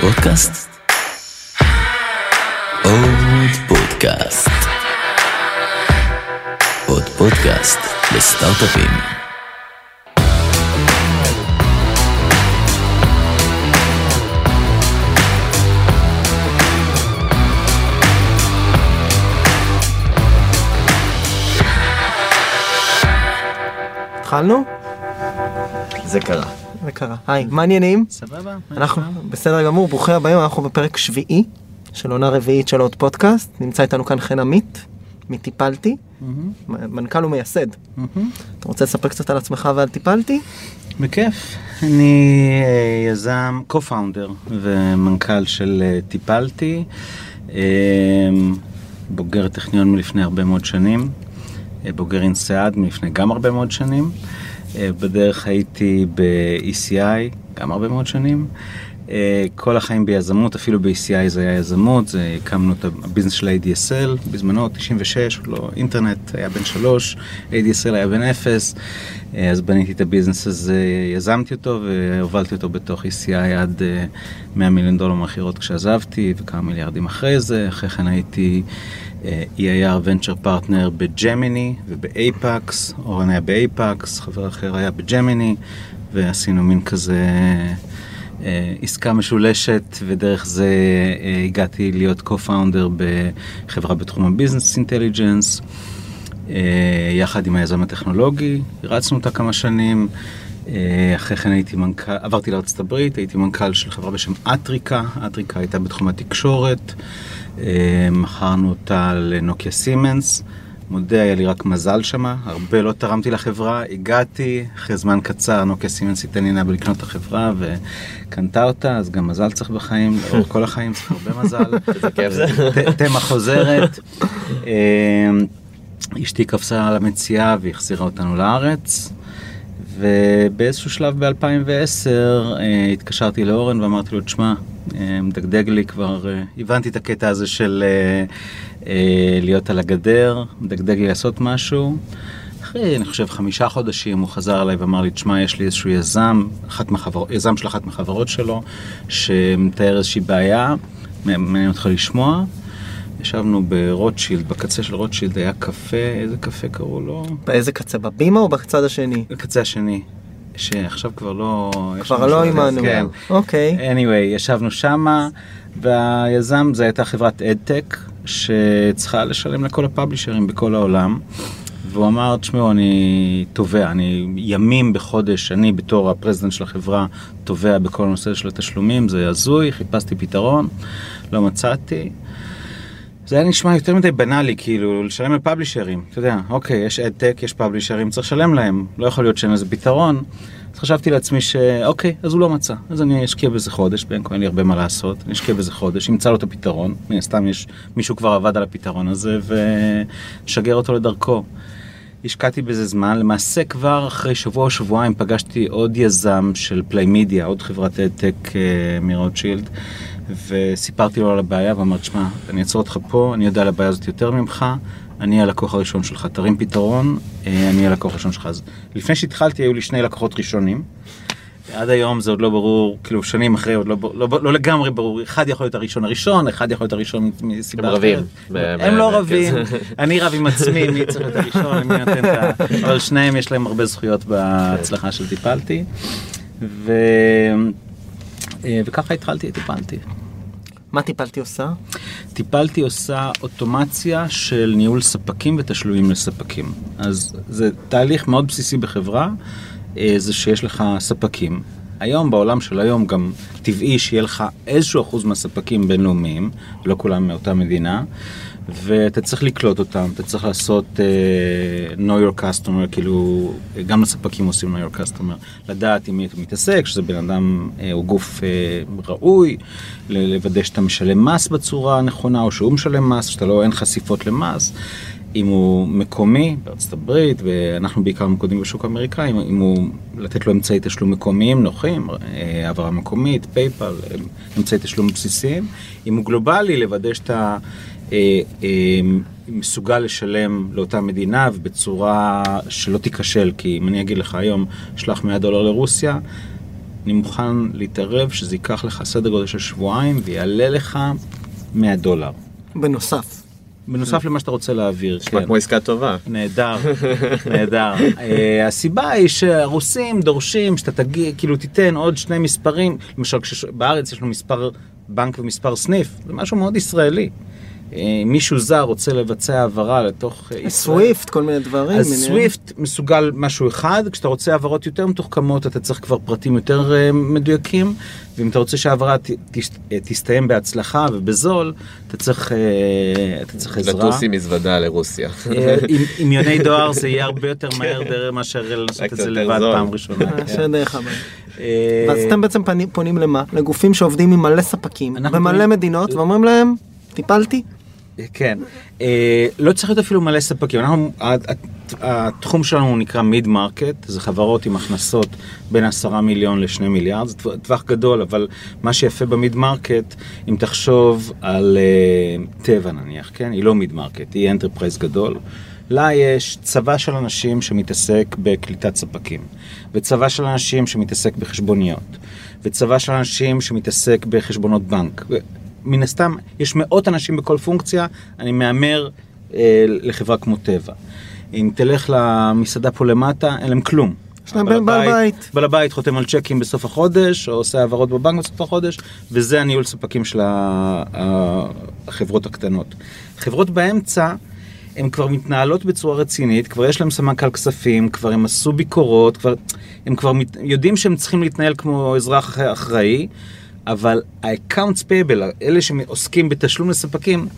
פודקאסט? עוד פודקאסט. עוד פודקאסט לסטארט-אפים. התחלנו? זה קרה. זה קרה. היי, מה העניינים? סבבה? אנחנו בסדר גמור, ברוכים הבאים, אנחנו בפרק שביעי של עונה רביעית של עוד פודקאסט. נמצא איתנו כאן חן עמית, מטיפלתי, מנכ"ל ומייסד. אתה רוצה לספר קצת על עצמך ועל טיפלתי? בכיף. אני אה, יזם, co-founder ומנכ"ל של אה, טיפלתי, אה, בוגר הטכניון מלפני הרבה מאוד שנים, אה, בוגר אינסיאד מלפני גם הרבה מאוד שנים. אה, בדרך הייתי ב-ECI גם הרבה מאוד שנים. אה, כל החיים ביזמות, אפילו ב-ECI זה היה יזמות, זה הקמנו את ה business של ADSL, בזמנו 96, עוד לא אינטרנט, היה בן 3, ADSL היה בן 0, אה, אז בניתי את ה business הזה, יזמתי אותו והובלתי אותו בתוך ECI עד אה, 100 מיליון דולר מכירות כשעזבתי וכמה מיליארדים אחרי זה, אחרי כן הייתי EIR Venture Partner בג'מיני ובאייפקס, אורן היה באייפקס, חבר אחר היה בג'מיני ועשינו מין כזה אה, עסקה משולשת ודרך זה אה, הגעתי להיות co-founder בחברה בתחום ה business intelligence. יחד עם היזם הטכנולוגי, הרצנו אותה כמה שנים, אה, אחרי כן הייתי מנכ"ל, עברתי לארצות הברית, הייתי מנכ"ל של חברה בשם אטריקה, אטריקה הייתה בתחום התקשורת, אה, מכרנו אותה לנוקיה סימנס, מודה היה לי רק מזל שמה, הרבה לא תרמתי לחברה, הגעתי, אחרי זמן קצר נוקיה סימנס התעניינה בלקנות את החברה וקנתה אותה, אז גם מזל צריך בחיים, לאורך כל החיים צריך הרבה מזל, תמה חוזרת. אה, אשתי קפצה על המציאה והחזירה אותנו לארץ. ובאיזשהו שלב ב-2010 אה, התקשרתי לאורן ואמרתי לו, תשמע, אה, מדגדג לי כבר, אה, הבנתי את הקטע הזה של אה, אה, להיות על הגדר, מדגדג לי לעשות משהו. אחרי, אני חושב, חמישה חודשים הוא חזר אליי ואמר לי, תשמע, יש לי איזשהו יזם, אחת מהחבר... יזם של אחת מהחברות שלו, שמתאר איזושהי בעיה, מעניין אותך לשמוע. ישבנו ברוטשילד, בקצה של רוטשילד היה קפה, איזה קפה קראו לו? באיזה קצה? בבימה או בצד השני? בקצה השני, שעכשיו כבר לא... כבר לא עימנו. כן. אוקיי. anyway, ישבנו שמה, והיזם זה הייתה חברת adtech, שצריכה לשלם לכל הפאבלישרים בכל העולם. והוא אמר, תשמעו, אני טובע, אני ימים בחודש, אני בתור ה president של החברה טובע בכל הנושא של התשלומים, זה הזוי, חיפשתי פתרון, לא מצאתי. זה היה נשמע יותר מדי בנאלי, כאילו, לשלם לפאבלישרים. אתה יודע, אוקיי, יש adtech, יש פאבלישרים, צריך לשלם להם. לא יכול להיות שאין לזה פתרון. אז חשבתי לעצמי שאוקיי, אז הוא לא מצא. אז אני אשקיע בזה חודש, בין כה אין לי הרבה מה לעשות. אני אשקיע בזה חודש, אמצא לו את הפתרון. מן הסתם יש, מישהו כבר עבד על הפתרון הזה, ושגר אותו לדרכו. השקעתי בזה זמן, למעשה כבר אחרי שבוע או שבועיים פגשתי עוד יזם של פליימידיה, עוד חברת אדטק אה, מרוטשילד, וסיפרתי לו על הבעיה ואמרתי, שמע, אני אעצור אותך פה, אני יודע על הבעיה הזאת יותר ממך, אני הלקוח הראשון שלך, תרים פתרון, אה, אני הלקוח הראשון שלך. אז לפני שהתחלתי היו לי שני לקוחות ראשונים. עד היום זה עוד לא ברור, כאילו שנים אחרי עוד לא, בר- לא, לא לגמרי ברור, אחד יכול להיות הראשון הראשון, אחד יכול להיות הראשון מסיבה הם רבים. אחרת. הם ב- לא ב- רבים, כן. אני רב עם עצמי, מי צריך להיות הראשון, מי נותן את ה... אבל שניהם יש להם הרבה זכויות בהצלחה של טיפלתי. ו... אה, וככה התחלתי, טיפלתי. מה טיפלתי עושה? טיפלתי עושה אוטומציה של ניהול ספקים ותשלומים לספקים. אז זה תהליך מאוד בסיסי בחברה, אה, זה שיש לך ספקים. היום בעולם של היום גם טבעי שיהיה לך איזשהו אחוז מהספקים בינלאומיים, לא כולם מאותה מדינה, ואתה צריך לקלוט אותם, אתה צריך לעשות uh, know your customer, כאילו גם לספקים עושים know your customer, לדעת עם מי אתה מתעסק, שזה בן אדם uh, או גוף uh, ראוי, לוודא שאתה משלם מס בצורה הנכונה, או שהוא משלם מס, שאתה לא, אין חשיפות למס. אם הוא מקומי בארצות הברית, ואנחנו בעיקר ממוקדים בשוק האמריקאי, אם- אם הוא לתת לו אמצעי תשלום מקומיים נוחים, אה, העברה מקומית, פייפל, אה, אמצעי תשלום בסיסיים. אם הוא גלובלי, לוודא שאתה אה, אה, מסוגל לשלם לאותה מדינה ובצורה שלא תיכשל, כי אם אני אגיד לך היום, שלח 100 דולר לרוסיה, אני מוכן להתערב שזה ייקח לך סדר גודל של שבועיים ויעלה לך 100 דולר. בנוסף. בנוסף למה שאתה רוצה להעביר. נשמע כן. כמו עסקה טובה. נהדר, נהדר. אה, הסיבה היא שהרוסים דורשים שאתה תגיע, כאילו תיתן עוד שני מספרים, למשל כשש- בארץ יש לנו מספר בנק ומספר סניף, זה משהו מאוד ישראלי. אה, מישהו זר רוצה לבצע העברה לתוך אה, ישראל. סוויפט, כל מיני דברים. אז. סוויפט מסוגל משהו אחד, כשאתה רוצה העברות יותר מתוחכמות אתה צריך כבר פרטים יותר אה, מדויקים, ואם אתה רוצה שההעברה ת- תש- אה, תסתיים בהצלחה ובזול, אתה צריך, אה, אתה צריך עזרה. לטוס עם מזוודה לרוסיה. אה, עם- עם יוני דואר זה יהיה הרבה יותר מהר דרך מאשר לעשות את זה לבד זול. פעם ראשונה. אה, כן. אה, ואז אתם בעצם פונים למה? לגופים שעובדים עם מלא ספקים, במלא מדינות, ואומרים להם, Tipalti? כן, אה, לא צריך להיות אפילו מלא ספקים, אנחנו, ה- ה- התחום שלנו נקרא mid-market, זה חברות עם הכנסות בין 10 מיליון ל-2 מיליארד, זה טווח גדול, אבל מה שיפה ב mid-market, אם תחשוב על אה, טבע נניח, כן, היא לא mid-market, היא enterprise גדול. לה יש צבא של אנשים שמתעסק בקליטת ספקים, וצבא של אנשים שמתעסק בחשבוניות, וצבא של אנשים שמתעסק בחשבונות בנק. מן הסתם, יש מאות אנשים בכל פונקציה, אני מהמר אה, לחברה כמו טבע. אם תלך למסעדה פה למטה, אין להם כלום. יש להם בעל בעל בית. בעל הבית חותם על צ'קים בסוף החודש, או עושה העברות בבנק בסוף החודש, וזה הניהול ספקים של החברות הקטנות. חברות באמצע, הן כבר מתנהלות בצורה רצינית, כבר יש להם סמנכ"ל כספים, כבר הם עשו ביקורות, כבר, הם כבר מת, יודעים שהם צריכים להתנהל כמו אזרח אחראי, אבל ה-accounts payable, אלה שעוסקים בתשלום לספקים,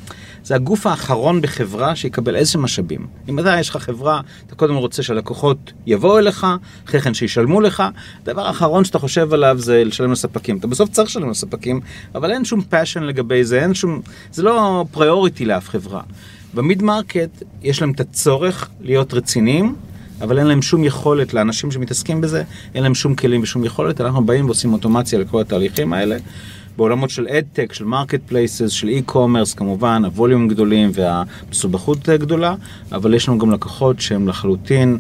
זה הגוף האחרון בחברה שיקבל איזה משאבים. אם אתה יש לך חברה, אתה קודם רוצה שהלקוחות יבואו אליך, אחרי כן שישלמו לך, הדבר האחרון שאתה חושב עליו זה לשלם לספקים. אתה בסוף צריך לשלם לספקים, אבל אין שום passion לגבי זה, אין שום, זה לא priority לאף חברה. ב mid-market יש להם את הצורך להיות רציניים, אבל אין להם שום יכולת, לאנשים שמתעסקים בזה, אין להם שום כלים ושום יכולת, אנחנו באים ועושים אוטומציה לכל התהליכים האלה. בעולמות של adtech, של marketplaces, של e-commerce כמובן, ה volume גדולים והמסובכות גדולה, אבל יש לנו גם לקוחות שהם לחלוטין,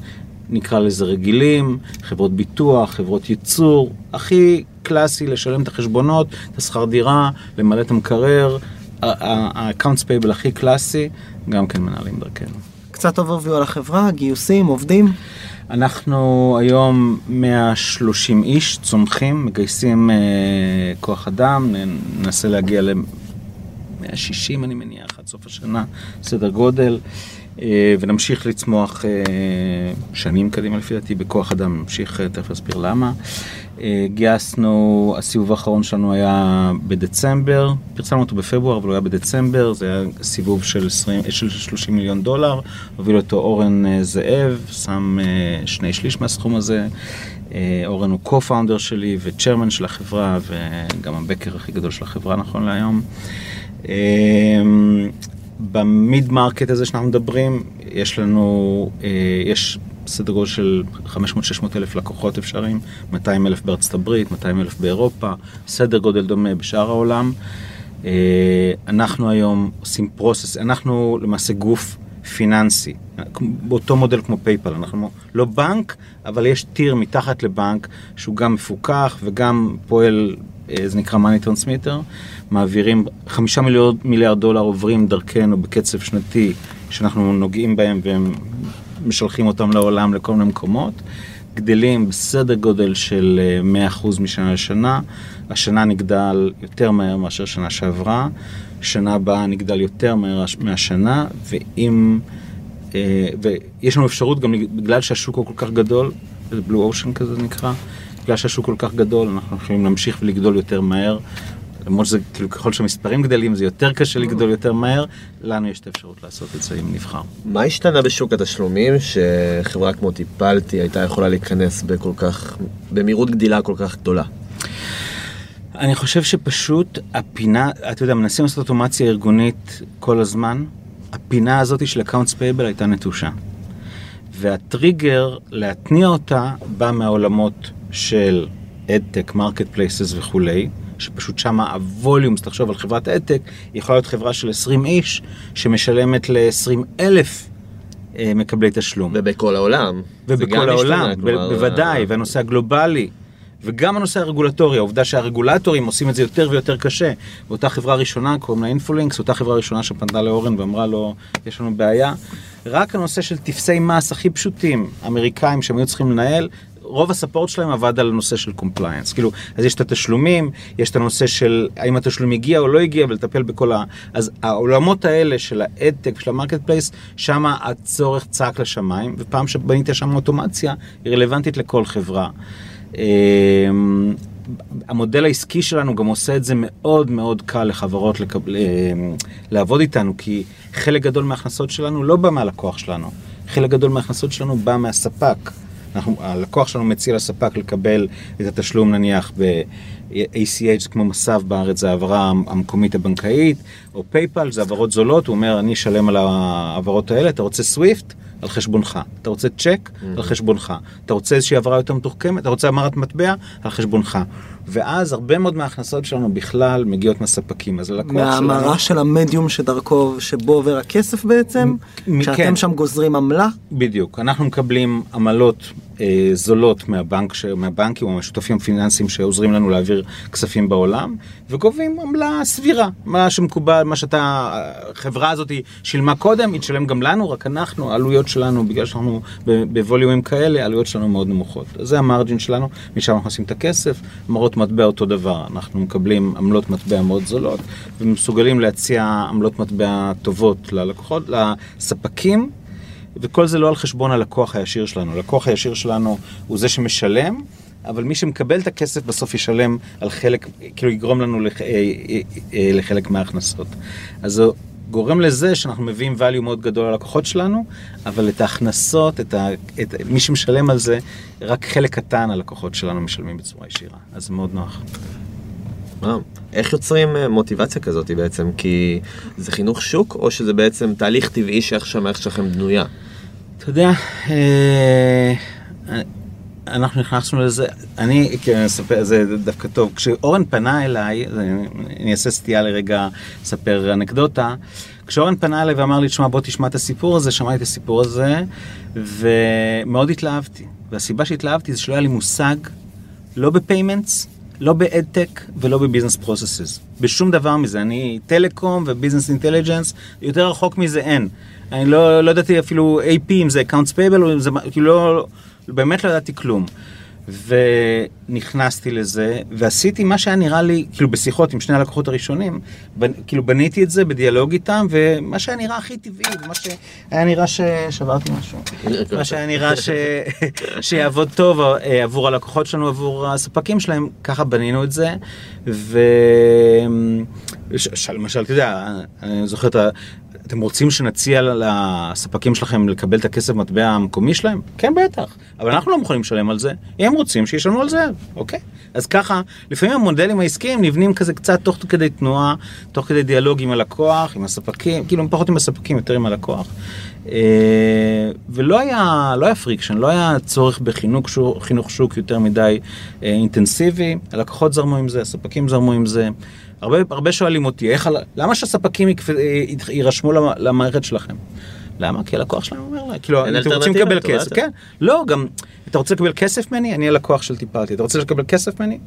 נקרא לזה רגילים, חברות ביטוח, חברות ייצור, הכי קלאסי לשלם את החשבונות, את השכר דירה, למלא את המקרר, ה-accounts payable הכי קלאסי, גם כן מנהלים דרכנו. קצת overview על החברה, גיוסים, עובדים. אנחנו היום 130 איש צומחים, מגייסים אה, כוח אדם, ננסה להגיע ל-160 אני מניח עד סוף השנה, סדר גודל, אה, ונמשיך לצמוח אה, שנים קדימה לפי דעתי בכוח אדם, נמשיך, אה, תכף אסביר למה. אה, גייסנו, הסיבוב האחרון שלנו היה בדצמבר, פרסמנו אותו בפברואר אבל הוא היה בדצמבר, זה היה סיבוב של, 20, של 30 מיליון דולר, הוביל אותו אורן אה, זאב, שם אה, שני שליש מהסכום הזה. אה, אורן הוא co-founder שלי ו chairman של החברה וגם ה backer הכי גדול של החברה נכון להיום. אה, ב mid-market הזה שאנחנו מדברים, יש לנו, אה, יש סדר גודל של 500-600 אלף לקוחות אפשריים, 200 אלף בארצות הברית, 200 אלף באירופה, סדר גודל דומה בשאר העולם. אה, אנחנו היום עושים process, אנחנו למעשה גוף פיננסי, באותו מודל כמו PayPal, אנחנו לא בנק, אבל יש tier מתחת לבנק שהוא גם מפוקח וגם פועל, אה, זה נקרא money transmitter, מעבירים, חמישה מיליארד, מיליארד דולר עוברים דרכנו בקצב שנתי שאנחנו נוגעים בהם והם משלחים אותם לעולם לכל מיני מקומות. גדלים בסדר גודל של אה, 100% משנה לשנה. השנה נגדל יותר מהר מאשר שנה שעברה, שנה הבאה נגדל יותר מהר מהשנה, ואם... אה, ויש לנו אפשרות גם בגלל שהשוק הוא כל כך גדול, בלו אושן כזה נקרא, בגלל שהשוק כל כך גדול, אנחנו יכולים להמשיך ולגדול יותר מהר. למרות שזה, כאילו, ככל שהמספרים גדלים זה יותר קשה לגדול יותר מהר, לנו יש את האפשרות לעשות את זה אם נבחר. מה השתנה בשוק התשלומים שחברה כמו טיפלתי הייתה יכולה להיכנס בכל כך, במהירות גדילה כל כך גדולה? אני חושב שפשוט הפינה, אתה יודע, מנסים לעשות אוטומציה ארגונית כל הזמן, הפינה הזאת של accounts payable הייתה נטושה. והטריגר להתניע אותה בא מהעולמות של adtech, marketplaces וכולי, שפשוט שם ה volume, אז תחשוב על חברת היא יכולה להיות חברה של 20 איש שמשלמת ל-20 אלף אה, מקבלי תשלום. ובכל העולם. ובכל העולם, ב- כלומר, בוודאי, אה, והנושא הגלובלי. וגם הנושא הרגולטורי, העובדה שהרגולטורים עושים את זה יותר ויותר קשה. באותה חברה ראשונה, קוראים לה Infolinks, אותה חברה ראשונה שפנתה לאורן ואמרה לו, יש לנו בעיה. רק הנושא של טפסי מס הכי פשוטים, אמריקאים שהם היו צריכים לנהל, רוב ה support שלהם עבד על הנושא של compliance. כאילו, אז יש את התשלומים, יש את הנושא של האם התשלום הגיע או לא הגיע, ולטפל בכל ה... אז העולמות האלה של ה adtech, של ה marketplace, שם הצורך צעק לשמיים, ופעם שבנית שם אוטומציה, היא רלוונטית לכל חברה. אמ, המודל העסקי שלנו גם עושה את זה מאוד מאוד קל לחברות לקבל, לעבוד איתנו, כי חלק גדול מההכנסות שלנו לא בא מהלקוח שלנו, חלק גדול מההכנסות שלנו בא מהספק. אנחנו, הלקוח שלנו מציע לספק לקבל את התשלום נניח ב-ACH, כמו מס"ב בארץ, זה העברה המקומית הבנקאית, או PayPal, זה העברות זולות, הוא אומר, אני אשלם על העברות האלה, אתה רוצה SWIFT? על חשבונך. אתה רוצה צ'ק? על חשבונך. אתה רוצה איזושהי העברה יותר מתוחכמת? אתה רוצה המרת מטבע? על חשבונך. ואז הרבה מאוד מההכנסות שלנו בכלל מגיעות מהספקים. אז הלקוח שלנו... מההמרה של המדיום שדרכו, שבו עובר הכסף בעצם? כשאתם כן. שם גוזרים עמלה? בדיוק. אנחנו מקבלים עמלות אה, זולות מהבנק, ש... מהבנקים או מהשותפים הפיננסיים שעוזרים לנו להעביר כספים בעולם, וגובים עמלה סבירה. מה שמקובל, מה שאתה, החברה הזאת שילמה קודם, היא תשלם גם לנו, רק אנחנו, העלויות שלנו, בגלל שאנחנו בווליומים כאלה, העלויות שלנו מאוד נמוכות. זה המרג'ין שלנו, משם אנחנו עושים את הכסף. המרות מטבע אותו דבר, אנחנו מקבלים עמלות מטבע מאוד זולות, ומסוגלים להציע עמלות מטבע טובות ללקוחות, לספקים. וכל זה לא על חשבון הלקוח הישיר שלנו. הלקוח הישיר שלנו הוא זה שמשלם, אבל מי שמקבל את הכסף בסוף ישלם על חלק, כאילו יגרום לנו לח, אה, אה, אה, לחלק מההכנסות. אז זה גורם לזה שאנחנו מביאים value מאוד גדול ללקוחות שלנו, אבל את ההכנסות, את ה, את, מי שמשלם על זה, רק חלק קטן הלקוחות שלנו משלמים בצורה ישירה. אז זה מאוד נוח. איך יוצרים מוטיבציה כזאת בעצם? כי זה חינוך שוק, או שזה בעצם תהליך טבעי שאיך שהמערכת שלכם בנויה? אתה יודע, אה, אנחנו נכנסנו לזה, אני כן, אספר, זה דווקא טוב, כשאורן פנה אליי, אני אעשה סטייה לרגע, אספר אנקדוטה, כשאורן פנה אליי ואמר לי, תשמע, בוא תשמע את הסיפור הזה, שמעתי את הסיפור הזה, ומאוד התלהבתי. והסיבה שהתלהבתי זה שלא היה לי מושג, לא ב payments, לא ב adtech ולא ב business processes. בשום דבר מזה. אני telecom ו business intelligence, יותר רחוק מזה אין. אני לא, לא ידעתי אפילו AP אם זה accounts payable, אם זה, כאילו לא, באמת לא ידעתי כלום. ונכנסתי לזה, ועשיתי מה שהיה נראה לי, כאילו בשיחות עם שני הלקוחות הראשונים, בנ, כאילו בניתי את זה בדיאלוג איתם, ומה שהיה נראה הכי טבעי, ומה שהיה נראה ש... שברתי משהו. מה שהיה נראה ש... שיעבוד טוב אה, עבור הלקוחות שלנו, עבור הספקים שלהם, ככה בנינו את זה. ו... למשל, אתה יודע, אני זוכר את ה... אתם רוצים שנציע לספקים שלכם לקבל את הכסף מטבע המקומי שלהם? כן, בטח. אבל אנחנו לא מוכנים לשלם על זה. הם רוצים שישלמו על זה, אוקיי? אז ככה, לפעמים המודלים העסקיים נבנים כזה קצת תוך כדי תנועה, תוך כדי דיאלוג עם הלקוח, עם הספקים, כאילו פחות עם הספקים, יותר עם הלקוח. אה, ולא היה, לא היה friction, לא היה צורך בחינוך שוק, חינוך שוק יותר מדי אה, אינטנסיבי. הלקוחות זרמו עם זה, הספקים זרמו עם זה. הרבה, הרבה שואלים אותי, איך, למה שהספקים י- יירשמו למ- למערכת שלכם? למה? כי הלקוח שלנו אומר לה, כאילו, אתם רוצים לקבל כסף. כן, לא, גם, אתה רוצה לקבל כסף ממני? אני הלקוח של טיפלתי, אתה רוצה לקבל כסף ממני?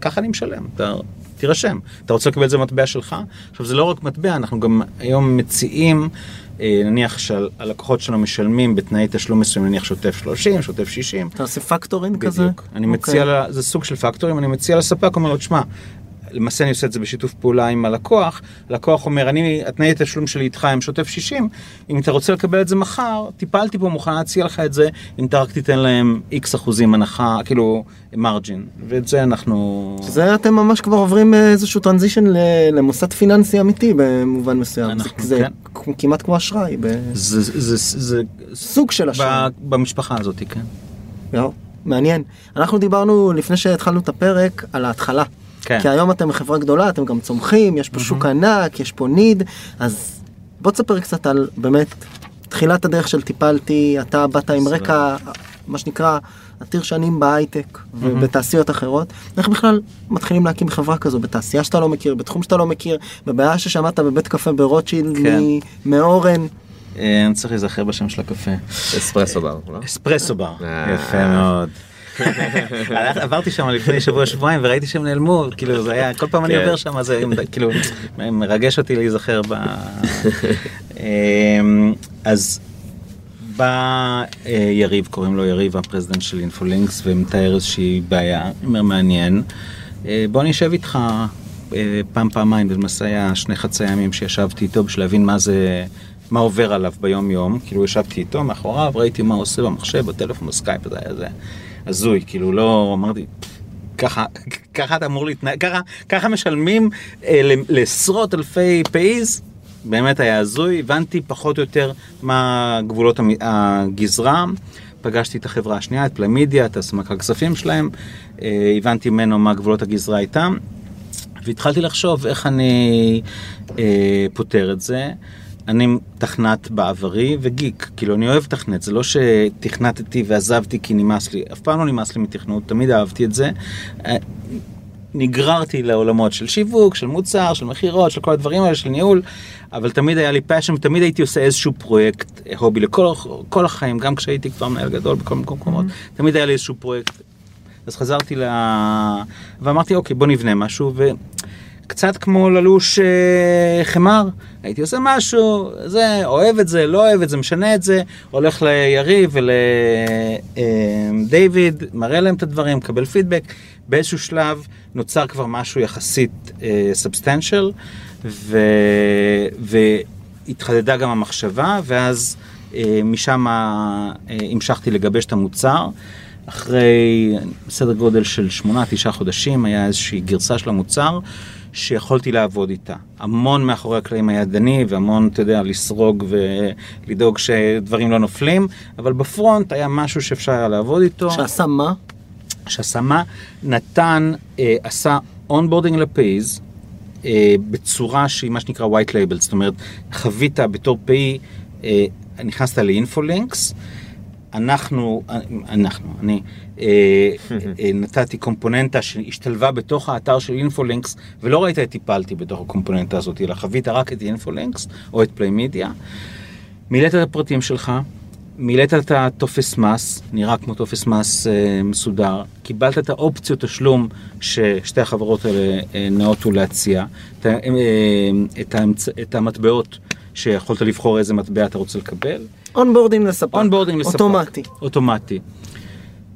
ככה אני משלם, אתה תירשם. אתה רוצה לקבל את זה מטבע שלך? עכשיו, זה לא רק מטבע, אנחנו גם היום מציעים, אה, נניח שהלקוחות שלנו משלמים בתנאי תשלום מסוים, נניח שוטף 30, שוטף 60, אתה עושה פקטורין כזה? בדיוק. אני מציע, אוקיי. זה סוג של פקטורים, אני מציע לספק, אומר לו, תשמע, למעשה אני עושה את זה בשיתוף פעולה עם הלקוח, הלקוח אומר, אני, התנאי התשלום שלי איתך הם שוטף 60, אם אתה רוצה לקבל את זה מחר, טיפלתי פה, מוכן להציע לך את זה, אם אתה רק תיתן להם איקס אחוזים הנחה, כאילו, מרג'ין, ואת זה אנחנו... זה אתם ממש כבר עוברים אה, איזשהו טרנזישן למוסד פיננסי אמיתי במובן מסוים. זה- אנחנו- זה כן. כ- כמעט כמו אשראי, זה, זה, זה, זה בסוג של אשראי. ב, במשפחה הזאת, כן. יואו, מעניין. אנחנו דיברנו לפני שהתחלנו את הפרק על ההתחלה. כן. כי היום אתם חברה גדולה, אתם גם צומחים, יש פה שוק ענק, יש פה ניד, אז בוא תספר קצת על באמת תחילת הדרך של טיפלתי, אתה באת עם רקע, מה שנקרא, עתיר שנים בהייטק ובתעשיות אחרות, איך בכלל מתחילים להקים חברה כזו בתעשייה שאתה לא מכיר, בתחום שאתה לא מכיר, בבעיה ששמעת בבית קפה ברוטשילד כן. מאורן, אה, אני צריך להיזכר בשם של הקפה. אספרסו בר, לא? אספרסו בר. אה. יפה מאוד. עברתי שם לפני שבוע שבועיים וראיתי שהם נעלמו כאילו זה היה כל פעם אני כן. עובר שם זה כאילו מרגש אותי להיזכר ב... אמ, אז בא אה, יריב קוראים לו יריב ה president של Infolinks ומתאר איזושהי בעיה אומר מעניין. אה, בוא נשב איתך אה, פעם פעמיים למעשה היה שני חצי ימים שישבתי איתו בשביל להבין מה זה מה עובר עליו ביום יום כאילו ישבתי איתו מאחוריו ראיתי מה הוא עושה במחשב בטלפון בסקייפ זה היה זה הזוי כאילו לא אמרתי ככה ככה אתה אמור להתנהג ככה ככה משלמים אה, לעשרות אלפי payees באמת היה הזוי הבנתי פחות או יותר מה גבולות הגזרה פגשתי את החברה השנייה את Plymedia את הסמכ"ל כספים שלהם אה, הבנתי ממנו מה גבולות הגזרה איתם והתחלתי לחשוב איך אני אה, פותר את זה. אני מתכנת בעברי וגיק, כאילו אני אוהב לתכנת, זה לא שתכנתתי ועזבתי כי נמאס לי, אף פעם לא נמאס לי מתכנות, תמיד אהבתי את זה. אה, נגררתי לעולמות של שיווק, של מוצר, של מכירות, של כל הדברים האלה, של ניהול, אבל תמיד היה לי passion, תמיד הייתי עושה איזשהו פרויקט, אה, hobby לכל כל החיים, גם כשהייתי כבר מנהל גדול בכל מקומות, תמיד היה לי איזשהו פרויקט. אז חזרתי ל... ואמרתי, אוקיי, בוא נבנה משהו, וקצת כמו ללוש אה, חמר, הייתי עושה משהו, זה, אוהב את זה, לא אוהב את זה, משנה את זה, הולך ליריב ולדיוויד, מראה להם את הדברים, מקבל פידבק, באיזשהו שלב נוצר כבר משהו יחסית סאבסטנציאל, ו... והתחדדה גם המחשבה, ואז אה, משם אה, המשכתי לגבש את המוצר. אחרי סדר גודל של שמונה, תשעה חודשים, היה איזושהי גרסה של המוצר שיכולתי לעבוד איתה. המון מאחורי הקלעים היה ידני והמון, אתה יודע, לסרוג ולדאוג שדברים לא נופלים, אבל ב front היה משהו שאפשר היה לעבוד איתו. שעשה מה? שעשה מה? נתן, אה, עשה onboarding ל payees אה, בצורה שהיא מה שנקרא white label, זאת אומרת, חווית בתור payee, אה, נכנסת ל Infolinks, אנחנו, אנחנו, אני אה, אה, נתתי קומפוננטה שהשתלבה בתוך האתר של Infolinks ולא ראית את Tipalti בתוך הקומפוננטה הזאת, אלא חווית רק את Infolinks או את Plymedia. מילאת את הפרטים שלך, מילאת את הטופס מס, נראה כמו טופס מס אה, מסודר, קיבלת את האופציות תשלום ששתי החברות האלה אה, נאותו להציע, את, אה, את, האמצ... את המטבעות שיכולת לבחור איזה מטבע אתה רוצה לקבל, onboarding לספק. onboarding לספק. אוטומטי. אוטומטי.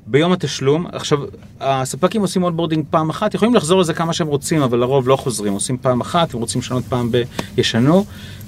ביום התשלום, עכשיו, הספקים עושים onboarding פעם אחת, יכולים לחזור לזה כמה שהם רוצים, אבל לרוב לא חוזרים, עושים פעם אחת, הם רוצים לשנות פעם ב... ישנו,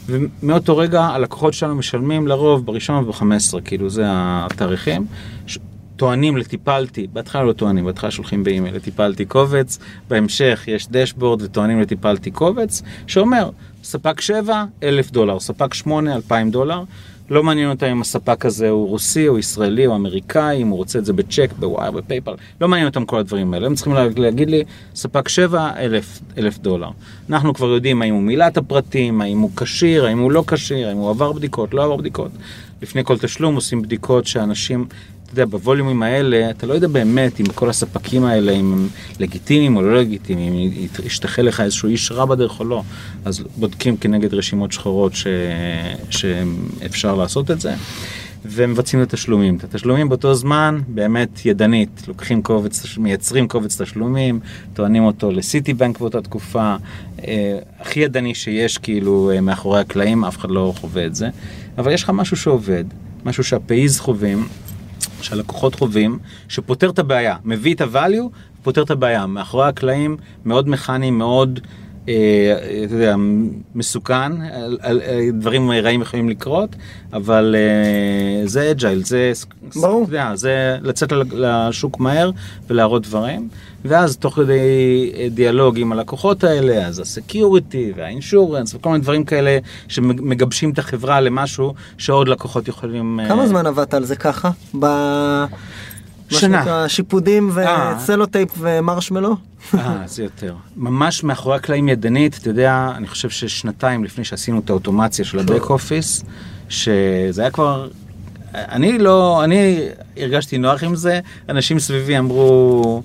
ומאותו רגע הלקוחות שלנו משלמים לרוב בראשון וב-15, כאילו זה התאריכים. ש... טוענים ל Tipalti, בהתחלה לא טוענים, בהתחלה שולחים באימייל ל Tipalti קובץ, בהמשך יש dashboard וטוענים ל Tipalti קובץ, שאומר, ספק 7, 1,000 דולר, ספק 8, 2,000 דולר, לא מעניין אותם אם הספק הזה הוא רוסי או ישראלי או אמריקאי, אם הוא רוצה את זה בצ'ק, ב wire, ב PayPal, לא מעניין אותם כל הדברים האלה, הם צריכים לה- להגיד לי, ספק 7, 1,000, 1,000 דולר. אנחנו כבר יודעים האם הוא מילא את הפרטים, האם הוא כשיר, האם הוא לא כשיר, האם הוא עבר בדיקות, לא עבר בדיקות. לפני כל תשלום עושים בדיקות שאנשים, יודע, בווליומים האלה, אתה לא יודע באמת אם כל הספקים האלה, אם הם לגיטימיים או לא לגיטימיים, אם ישתחל לך איזשהו איש רע בדרך או לא, אז בודקים כנגד רשימות שחורות ש... שאפשר לעשות את זה. ומבצעים את התשלומים. את התשלומים באותו זמן, באמת ידנית, לוקחים קובץ, מייצרים קובץ תשלומים, טוענים אותו לסיטי בנק באותה תקופה, אה, הכי ידני שיש כאילו אה, מאחורי הקלעים, אף אחד לא חווה את זה, אבל יש לך משהו שעובד, משהו שה payees חווים, שהלקוחות חווים, שפותר את הבעיה, מביא את ה-value, פותר את הבעיה. מאחורי הקלעים מאוד מכני, מאוד, אתה יודע, מסוכן, על, דברים רעים יכולים לקרות, אבל אה, זה agile, זה, ברור. אתה יודע, זה לצאת לשוק מהר ולהראות דברים, ואז תוך כדי אה, דיאלוג עם הלקוחות האלה, אז ה security וה insurance וכל מיני דברים כאלה שמגבשים את החברה למשהו שעוד לקוחות יכולים... אה, כמה זמן עבדת על זה ככה? ב... מה שנה. שנקרא שיפודים אה. וסלוטייפ ומרשמלו? אה, זה יותר. ממש מאחורי הקלעים ידנית, אתה יודע, אני חושב ששנתיים לפני שעשינו את האוטומציה של ה back office, שזה היה כבר... אני לא, אני הרגשתי נוח עם זה, אנשים סביבי אמרו,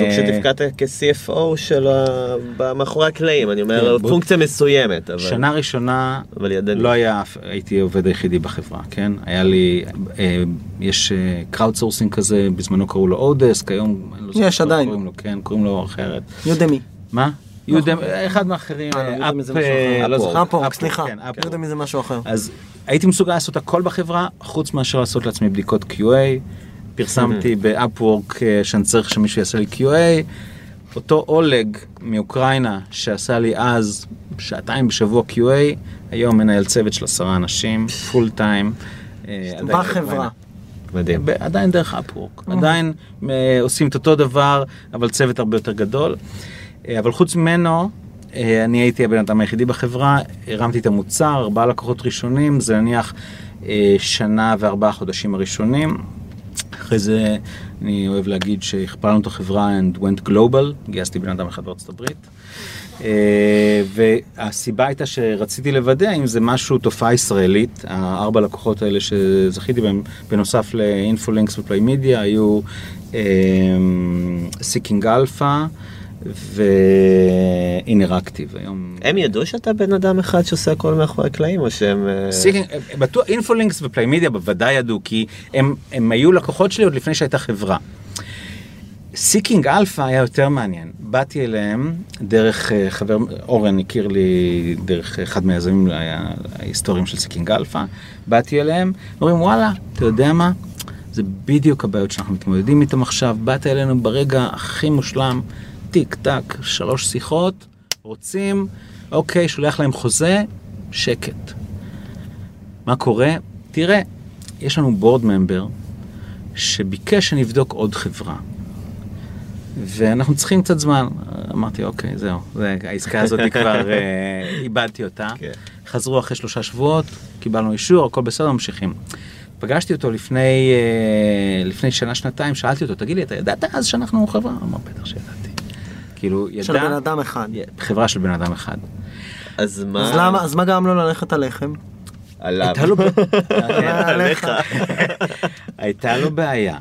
סוג שתפקדת כ-CFO של ה- מאחורי הקלעים, אני אומר, כן, בוא- פונקציה מסוימת, אבל... שנה ראשונה אבל ידני. לא היה, הייתי עובד היחידי בחברה, כן? היה לי, אה, יש crowdsourcing כזה, בזמנו קראו לו oDesk, היום אני לא זוכר יש עדיין. קוראים לו, כן, קוראים לו אחרת. Udemy. מה? אחד אה, לא, אה, Udemy זה אפ, משהו אה, אחר. לא. Upwork, Upwork, סליחה. כן, Upwork. Udemy זה משהו אחר. אז הייתי מסוגל לעשות הכל בחברה, חוץ מאשר לעשות לעצמי בדיקות QA. פרסמתי באפוורק אה, שאני צריך שמישהו יעשה לי QA. אותו אולג מאוקראינה שעשה לי אז שעתיים בשבוע QA, היום מנהל צוות של עשרה אנשים, פול טיים. בחברה. מדהים. עדיין דרך אפוורק, עדיין אה, עושים את אותו דבר, אבל צוות הרבה יותר גדול. אה, אבל חוץ ממנו, אני הייתי הבן אדם היחידי בחברה, הרמתי את המוצר, ארבעה לקוחות ראשונים, זה נניח שנה וארבעה חודשים הראשונים. אחרי זה אני אוהב להגיד שהכפלנו את החברה and went global, גייסתי בן אדם אחד בארצות הברית. אה, והסיבה הייתה שרציתי לוודא אם זה משהו, תופעה ישראלית, הארבע לקוחות האלה שזכיתי בהם, בנוסף ל Infolinks ו Plymedia, היו Seeking Alpha ואינראקטיב. היום... הם ידעו שאתה בן אדם אחד שעושה הכל מאחורי הקלעים, או שהם... אה, Seeking, בטוח, Infolinks ו Plymedia בוודאי ידעו, כי הם, הם היו לקוחות שלי עוד לפני שהייתה חברה. Seeking Alpha היה יותר מעניין. באתי אליהם דרך אה, חבר, אורן הכיר לי דרך אחד מהיזמים ההיסטוריים של Seeking Alpha. באתי אליהם, אומרים וואלה, אתה יודע מה? זה בדיוק הבעיות שאנחנו מתמודדים איתן עכשיו. באת אלינו ברגע הכי מושלם, טיק טק, שלוש שיחות, רוצים, אוקיי, שולח להם חוזה, שקט. מה קורה? תראה, יש לנו בורד ממבר שביקש שנבדוק עוד חברה. ואנחנו צריכים קצת זמן. אמרתי, אוקיי, זהו, זה, העסקה הזאת כבר אה, איבדתי אותה. כן. חזרו אחרי שלושה שבועות, קיבלנו אישור, הכל בסדר, ממשיכים. פגשתי אותו לפני, אה, לפני שנה, שנתיים, שאלתי אותו, תגיד לי, אתה ידעת אז שאנחנו חברה? הוא אמר, בטח שידעתי. כאילו, ידע... של בן אדם אחד. חברה של בן אדם אחד. אז מה... אז למה, אז מה גרם לו ללכת עליכם? עליו. הייתה לו, בעיה.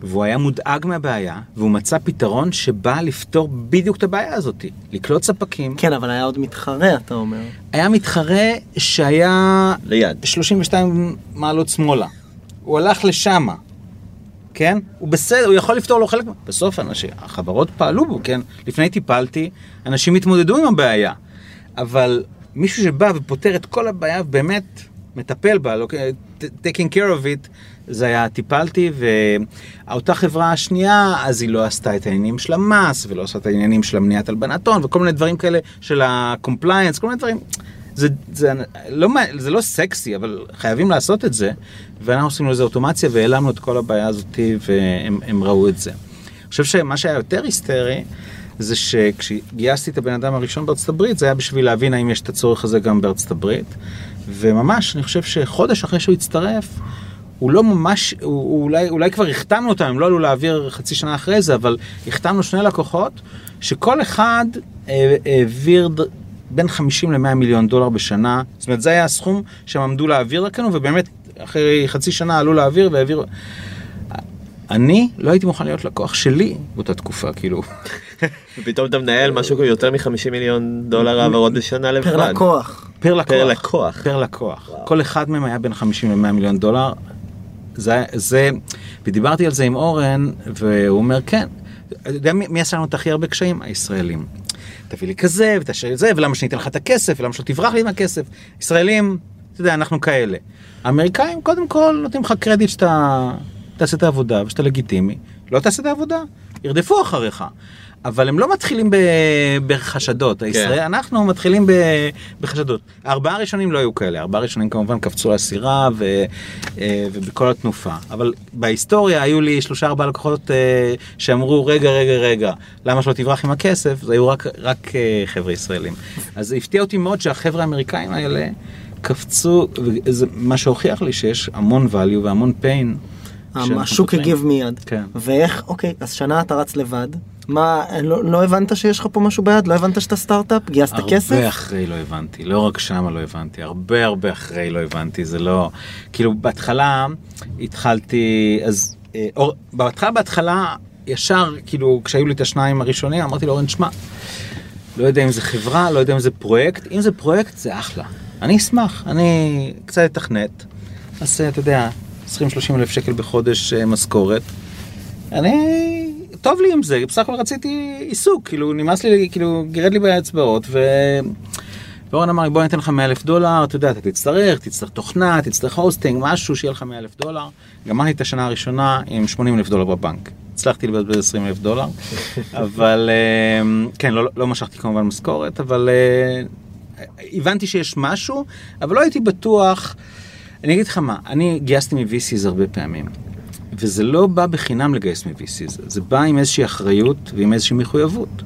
והוא היה מודאג מהבעיה, והוא מצא פתרון שבא לפתור בדיוק את הבעיה הזאת. לקלוט ספקים. כן, אבל היה עוד מתחרה, אתה אומר. היה מתחרה שהיה ליד. 32 מעלות שמאלה. הוא הלך לשמה. כן? הוא בסדר, הוא יכול לפתור לו חלק... בסוף אנשים, החברות פעלו בו, כן? לפני טיפלתי, אנשים התמודדו עם הבעיה. אבל מישהו שבא ופותר את כל הבעיה ובאמת מטפל בה, לא, taking care of it, זה היה טיפלתי, ואותה חברה השנייה, אז היא לא עשתה את העניינים של המס, ולא עשתה את העניינים של המניעת הלבנת הון, וכל מיני דברים כאלה של ה-compliance, כל מיני דברים. זה, זה, לא, זה לא סקסי, אבל חייבים לעשות את זה, ואנחנו עשינו לזה אוטומציה והעלמנו את כל הבעיה הזאת, והם הם ראו את זה. אני חושב שמה שהיה יותר היסטרי, זה שכשגייסתי את הבן אדם הראשון בארצות הברית, זה היה בשביל להבין האם יש את הצורך הזה גם בארצות הברית. וממש, אני חושב שחודש אחרי שהוא הצטרף, הוא לא ממש, הוא, הוא אולי, אולי כבר החתמנו אותם, הם לא עלו להעביר חצי שנה אחרי זה, אבל החתמנו שני לקוחות, שכל אחד אה, העביר בין 50 ל-100 מיליון דולר בשנה, זאת אומרת זה היה הסכום שהם עמדו להעביר לכנו, ובאמת אחרי חצי שנה עלו להעביר והעבירו. אני לא הייתי מוכן להיות לקוח שלי באותה תקופה, כאילו. ופתאום אתה מנהל משהו יותר מ-50 מיליון דולר העברות בשנה לבד. פר לקוח. פר לקוח. פר לקוח. פר לקוח. כל אחד מהם היה בין 50 ל-100 מיליון דולר. זה, זה, ודיברתי על זה עם אורן, והוא אומר, כן. אתה יודע מי, מי עשה לנו את הכי הרבה קשיים? הישראלים. תביא לי כזה, ותשאיר לי זה, ולמה שאני אתן לך את הכסף, ולמה שלא תברח לי מהכסף. ישראלים, אתה יודע, אנחנו כאלה. האמריקאים, קודם כל, נותנים לך קרדיט שאתה תעשה את העבודה, ושאתה לגיטימי. לא תעשה את העבודה, ירדפו אחריך. אבל הם לא מתחילים ב- בחשדות, הישראל, אנחנו מתחילים ב- בחשדות. הארבעה הראשונים לא היו כאלה, הארבעה הראשונים כמובן קפצו לסירה ו, אה, ובכל התנופה. אבל בהיסטוריה היו לי שלושה ארבעה לקוחות אה, שאמרו רגע רגע רגע, למה שלא תברח עם הכסף? זה היו רק, רק אה, חבר'ה ישראלים. אז הפתיע אותי מאוד שהחבר'ה האמריקאים האלה קפצו, וזה מה שהוכיח לי שיש המון value והמון pain. השוק. הגיב מיד. כן. ואיך, אוקיי, אז שנה אתה רץ לבד. מה, לא, לא הבנת שיש לך פה משהו ביד? לא הבנת שאתה סטארט-אפ? גייסת כסף? הרבה אחרי לא הבנתי, לא רק שמה לא הבנתי, הרבה הרבה אחרי לא הבנתי, זה לא... כאילו בהתחלה התחלתי, אז... אה, אור, בהתחלה בהתחלה ישר, כאילו, כשהיו לי את השניים הראשונים, אמרתי לאורן, שמע, לא יודע אם זה חברה, לא יודע אם זה פרויקט, אם זה פרויקט זה אחלה. אני אשמח, אני קצת אתכנת, אז אתה יודע, 20-30 אלף שקל בחודש אה, משכורת. אני, טוב לי עם זה, בסך הכל רציתי עיסוק, כאילו נמאס לי, כאילו גירד לי באצבעות, ו... ואורן אמר לי בוא ניתן לך 100 אלף דולר, אתה יודע, אתה תצטרך, תצטרך תוכנה, תצטרך hosting, משהו שיהיה לך 100 אלף דולר. גמרתי את השנה הראשונה עם 80 אלף דולר בבנק. הצלחתי לבזבז 20 אלף דולר, אבל אה, כן, לא, לא משכתי כמובן משכורת, אבל אה, הבנתי שיש משהו, אבל לא הייתי בטוח. אני אגיד לך מה, אני גייסתי מ-VCs הרבה פעמים, וזה לא בא בחינם לגייס מ-VCs, זה בא עם איזושהי אחריות ועם איזושהי מחויבות.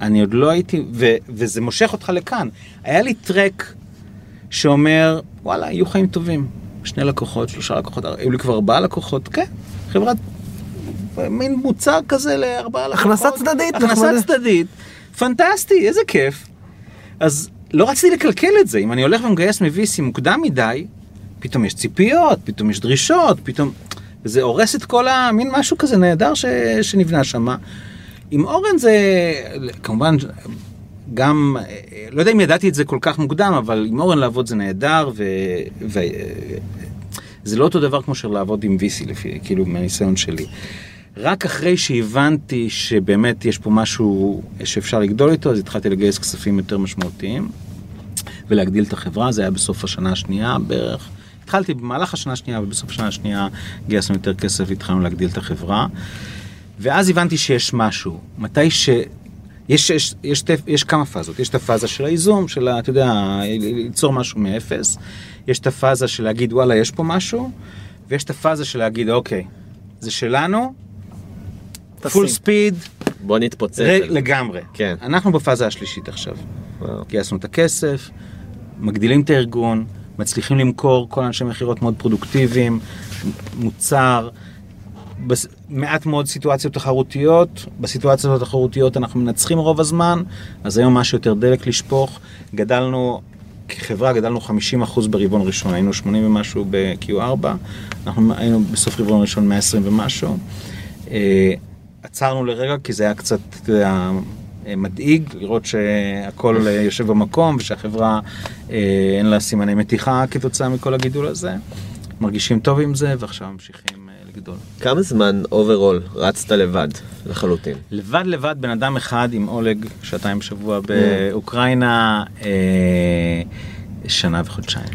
אני עוד לא הייתי, ו, וזה מושך אותך לכאן. היה לי טרק שאומר, וואלה, יהיו חיים טובים. שני לקוחות, שלושה לקוחות, היו לי כבר ארבעה לקוחות, כן, חברת, מין מוצר כזה לארבעה לקוחות. הכנסה צדדית, הכנסה. צדדית, פנטסטי, איזה כיף. אז לא רציתי לקלקל את זה, אם אני הולך ומגייס מ-VC מוקדם מדי, פתאום יש ציפיות, פתאום יש דרישות, פתאום... זה הורס את כל המין משהו כזה נהדר ש... שנבנה שם. עם אורן זה, כמובן, גם, לא יודע אם ידעתי את זה כל כך מוקדם, אבל עם אורן לעבוד זה נהדר, ו... ו... לא אותו דבר כמו של לעבוד עם VC, לפי, כאילו, מהניסיון שלי. רק אחרי שהבנתי שבאמת יש פה משהו שאפשר לגדול איתו, אז התחלתי לגייס כספים יותר משמעותיים ולהגדיל את החברה, זה היה בסוף השנה השנייה בערך. התחלתי במהלך השנה השנייה, אבל בסוף השנה השנייה גייסנו יותר כסף והתחלנו להגדיל את החברה. ואז הבנתי שיש משהו. מתי ש... יש, יש, יש, יש, יש כמה פאזות, יש את הפאזה של הייזום, של, ה- אתה יודע, ליצור משהו מאפס, יש את הפאזה של להגיד וואלה יש פה משהו, ויש את הפאזה של להגיד אוקיי, זה שלנו, פול. ספיד, בוא נתפוצץ. ר-. לגמרי. כן. אנחנו בפאזה השלישית עכשיו. וואו. גייסנו את הכסף, מגדילים את הארגון, מצליחים למכור כל אנשי מכירות מאוד פרודוקטיביים, מוצר, בס... מעט מאוד סיטואציות תחרותיות, בסיטואציות התחרותיות אנחנו מנצחים רוב הזמן, אז היום משהו יותר דלק לשפוך, גדלנו, כחברה גדלנו 50% ברבעון ראשון, היינו 80 ומשהו ב-Q4, אנחנו היינו בסוף רבעון ראשון 120 ומשהו. אה, עצרנו לרגע כי זה היה קצת, אתה יודע, מדאיג לראות שהכל אה, יושב במקום ושהחברה אה, אין לה סימני מתיחה כתוצאה מכל הגידול הזה. מרגישים טוב עם זה ועכשיו ממשיכים אה, לגדול. כמה זמן overall רצת לבד לחלוטין? לבד לבד בן אדם אחד עם אולג שעתיים בשבוע באוקראינה אה, שנה וחודשיים.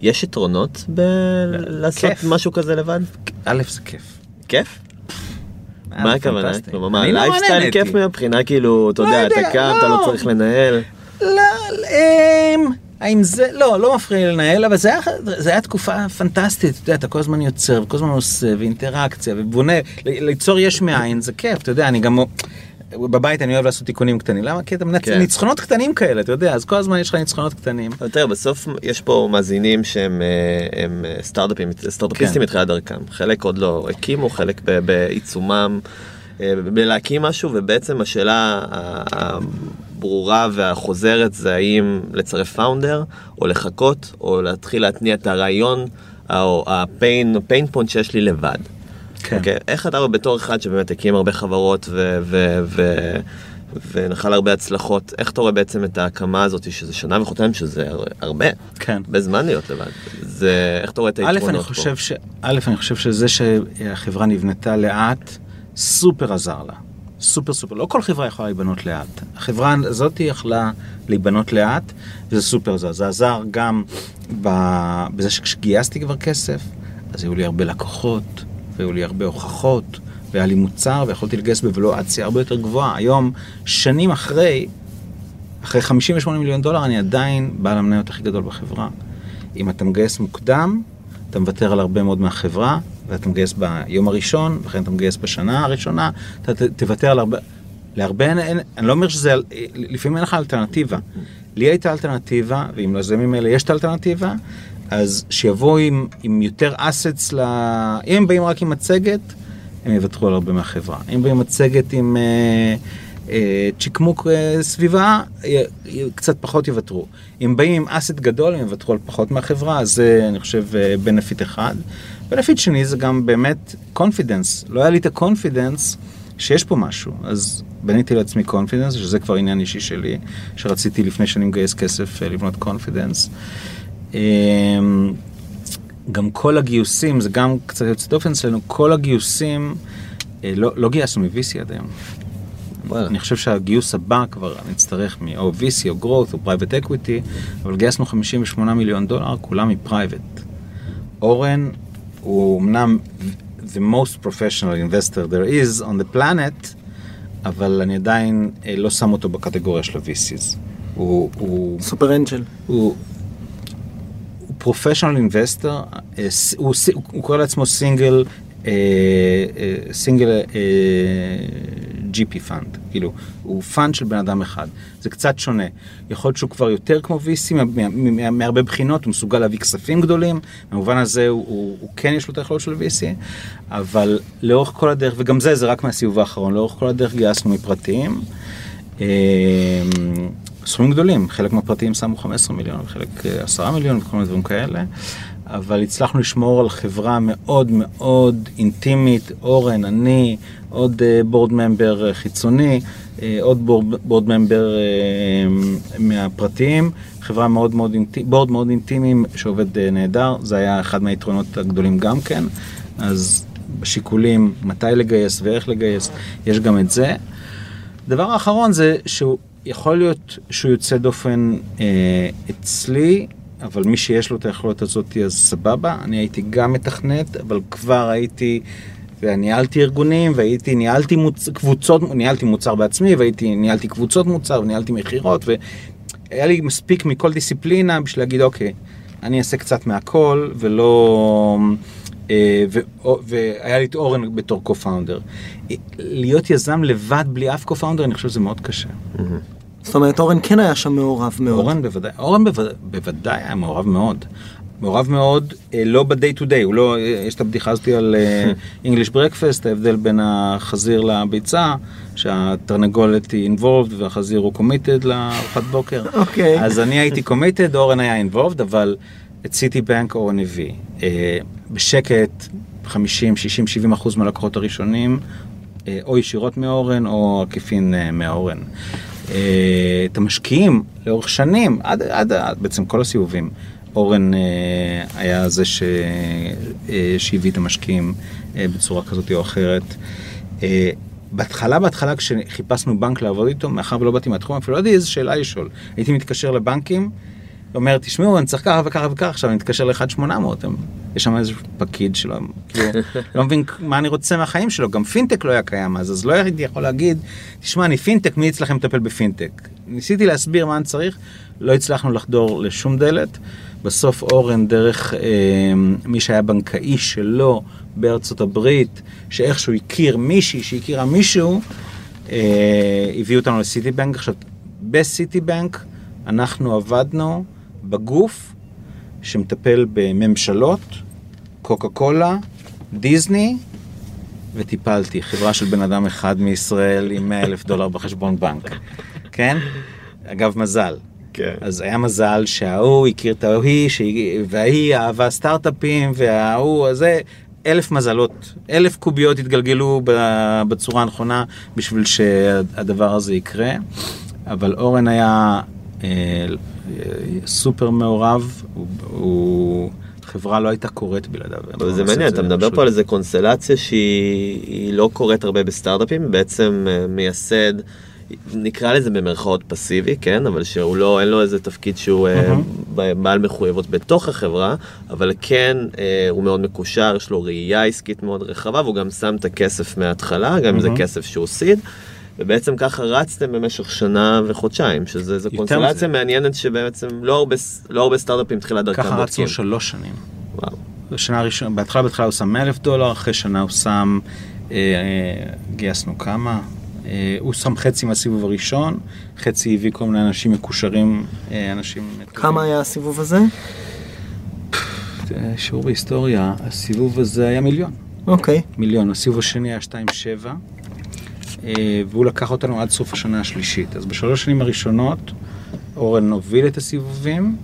יש יתרונות בלעשות. משהו כזה לבד? א' זה כיף. כיף? מה הכוונה? כלומר, נורא לייפסטייל. כיף מהבחינה כאילו, אתה לא יודע, אתה קם, אתה לא לא. צריך לנהל. לא, אמ, האם זה, לא, לא מפריע לי לנהל, אבל זה היה, זה היה תקופה פנטסטית, אתה יודע, אתה כל הזמן יוצר, וכל הזמן עושה, ואינטראקציה, ובונה, ליצור יש מאין, זה כיף, אתה יודע, אני גם, בבית אני אוהב לעשות תיקונים קטנים, למה? כי אתה מנצח, כן. ניצחונות קטנים כאלה, אתה יודע, אז כל הזמן יש לך ניצחונות קטנים. תראה, בסוף יש פה מאזינים שהם אה, הם אה, סטארט-אפים, סטארט-אפיסטים כן. מתחילת דרכם. חלק עוד לא הקימו, חלק בעיצומם, אה, בלהקים משהו, ובעצם השאלה הברורה והחוזרת זה האם לצרף פאונדר, או לחכות, או להתחיל להתניע את הרעיון, או הפיין, פיין פונט שיש לי לבד. כן. אוקיי, איך אתה בתור אחד שבאמת הקים הרבה חברות ו- ו- ו- ונחל הרבה הצלחות, איך אתה רואה בעצם את ההקמה הזאת, שזה שנה וחודשיים, שזה הר- הרבה, כן. הרבה זמן להיות לבד. זה, איך אתה רואה את היתרונות אני פה? חושב ש... א', אני חושב שזה שהחברה נבנתה לאט, סופר עזר לה. סופר סופר. לא כל חברה יכולה להיבנות לאט. החברה הזאת יכלה להיבנות לאט, וזה סופר עזר. זה עזר גם ב- בזה שכשגייסתי כבר כסף, אז היו לי הרבה לקוחות, והיו לי הרבה הוכחות, והיה לי מוצר, ויכולתי לגייס בוולואציה הרבה יותר גבוהה. היום, שנים אחרי, אחרי 58 מיליון דולר, אני עדיין בעל המניות הכי גדול בחברה. אם אתה מגייס מוקדם, אתה מוותר על הרבה מאוד מהחברה, ואתה מגייס ביום הראשון, וכן אתה מגייס בשנה הראשונה, אתה ת- תוותר על הרבה... להרבה אין, אין, אני לא אומר שזה, לפעמים אין לך אלטרנטיבה. לי הייתה אלטרנטיבה, ואם ליזמים האלה יש את האלטרנטיבה, אז שיבואו עם, עם יותר assets ל... אם הם באים רק עם מצגת, הם יוותרו על הרבה מהחברה. אם באים עם מצגת עם אה, אה, צ'יקמוק אה, סביבה, אה, אה, קצת פחות יוותרו. אם באים עם asset גדול, הם יוותרו על פחות מהחברה, אז זה אני חושב benefit אחד. benefit שני זה גם באמת confidence. לא היה לי את ה confidence שיש פה משהו. אז בניתי לעצמי confidence, שזה כבר עניין אישי שלי, שרציתי לפני שאני מגייס כסף אה, לבנות confidence. גם כל הגיוסים, זה גם קצת יוצא דופן אצלנו, כל הגיוסים, אה, לא, לא גייסנו מ-VC עד היום. אני חושב שהגיוס הבא כבר נצטרך מ-או VC או growth או private equity, אבל גייסנו 58 מיליון דולר, כולם מ-private. אורן הוא אמנם the most professional investor there is on the planet, אבל אני עדיין אה, לא שם אותו בקטגוריה של ה-VCs. הוא, super angel. הוא professional investor, הוא, סי- הוא, קורא לעצמו single, single GP fund, כאילו, הוא fund של בן אדם אחד, זה קצת שונה. יכול להיות שהוא כבר יותר כמו VC מה- מה- מה- מהרבה בחינות, הוא מסוגל להביא כספים גדולים, במובן הזה הוא, הוא, כן יש לו את היכולות של VC, אבל לאורך כל הדרך, וגם זה, זה רק מהסיבוב האחרון, לאורך כל הדרך גייסנו מפרטיים. אה, סכומים גדולים, חלק מהפרטיים שמו 15 מיליון, וחלק אה, 10 מיליון וכל מיני דברים כאלה, אבל הצלחנו לשמור על חברה מאוד מאוד אינטימית, אורן, אני, עוד בורד ממבר חיצוני, אה, עוד בורד ממבר מהפרטיים, חברה מאוד מאוד אינטימית, בורד מאוד אינטימי שעובד אה, נהדר, זה היה אחד מהיתרונות הגדולים גם כן, אז בשיקולים מתי לגייס ואיך לגייס, יש גם את זה. הדבר האחרון זה שהוא יכול להיות שהוא יוצא דופן אה, אצלי, אבל מי שיש לו את היכולת הזאת אז סבבה. אני הייתי גם מתכנת, אבל כבר הייתי, וניהלתי ארגונים, והייתי, ניהלתי מוצ... קבוצות, ניהלתי מוצר בעצמי, והייתי, ניהלתי קבוצות מוצר, וניהלתי מכירות, והיה לי מספיק מכל דיסציפלינה בשביל להגיד, אוקיי, אני אעשה קצת מהכל, ולא... אה, והיה לי את אורן בתור קו-פאונדר. להיות יזם לבד בלי אף קו-פאונדר, אני חושב שזה מאוד קשה. זאת אומרת, אורן כן היה שם מעורב מאוד. אורן בוודאי, אורן בוודאי, בוודאי היה מעורב מאוד. מעורב מאוד, אה, לא ב-day to day, הוא לא, אה, יש את הבדיחה הזאתי על אה, English breakfast, ההבדל בין החזיר לביצה, שהתרנגולת היא involved והחזיר הוא committed לארוחת בוקר. אוקיי. אז אני הייתי committed, אורן היה involved, אבל את סיטי בנק אורן הביא. בשקט, 50, 60, 70 אחוז מהלקוחות הראשונים, או ישירות מאורן או עקיפין מאורן. אה, את המשקיעים לאורך שנים, עד, עד, עד בעצם כל הסיבובים, אורן אה, היה זה ש, אה, שהביא את המשקיעים בצורה כזאת או אחרת. בהתחלה, בהתחלה כשחיפשנו בנק לעבוד איתו, מאחר ולא באתי מהתחום, אפילו לא ידעתי איזה שאלה לשאול. הייתי מתקשר לבנקים, אומר, תשמעו, אני צריך ככה וככה וככה, עכשיו אני מתקשר ל-1800, יש שם איזה פקיד שלו, כאילו, לא מבין מה אני רוצה מהחיים שלו, גם פינטק לא היה קיים אז, אז לא הייתי יכול להגיד, תשמע, אני פינטק, מי אצלכם מטפל בפינטק? ניסיתי להסביר מה אני צריך, לא הצלחנו לחדור לשום דלת. בסוף אורן, דרך אה, מי שהיה בנקאי שלו בארצות הברית, שאיכשהו הכיר מישהי שהכירה מישהו, אה, הביאו אותנו לסיטי בנק. עכשיו, בסיטי בנק אנחנו עבדנו בגוף שמטפל בממשלות, קוקה קולה, דיסני, וטיפלתי, חברה של בן אדם אחד מישראל עם 100 אלף דולר בחשבון בנק, כן? אגב, מזל. כן. אז היה מזל שההוא הכיר את ההיא, וההיא אהבה סטארט-אפים, וההוא הזה, אלף מזלות, אלף קוביות התגלגלו בצורה הנכונה בשביל שהדבר הזה יקרה. אבל אורן היה סופר מעורב, הוא, הוא, חברה לא הייתה קורית בלעדיו. אבל זה מעניין, אתה מדבר פה על איזה קונסטלציה שהיא היא לא קורית הרבה בסטארט-אפים, בעצם אה, מייסד, נקרא לזה במרכאות פסיבי, כן? אבל שהוא לא, אין לו איזה תפקיד שהוא אה, בעל מחויבות בתוך החברה, אבל כן, אה, הוא מאוד מקושר, יש לו ראייה עסקית מאוד רחבה, והוא גם שם את הכסף מההתחלה, גם אם זה כסף שהוא סיד. ובעצם ככה רצתם במשך שנה וחודשיים, שזה קונסטלציה מזה. מעניינת שבעצם לא הרבה, לא הרבה סטארט-אפים תחילת דרכם ככה בודקים. רצנו שלוש שנים. וואו. בשנה הראשונה, בהתחלה בהתחלה הוא שם 100 אלף דולר, אחרי שנה הוא שם, אה, אה, גייסנו כמה? אה, הוא שם חצי מהסיבוב הראשון, חצי הביא כל מיני אנשים מקושרים, אה, אנשים... כמה היה הסיבוב הזה? אה, שיעור בהיסטוריה, הסיבוב הזה היה מיליון. אוקיי. מיליון, הסיבוב השני היה 2.7, אה, והוא לקח אותנו עד סוף השנה השלישית. אז בשלוש שנים הראשונות, אורן הוביל את הסיבובים,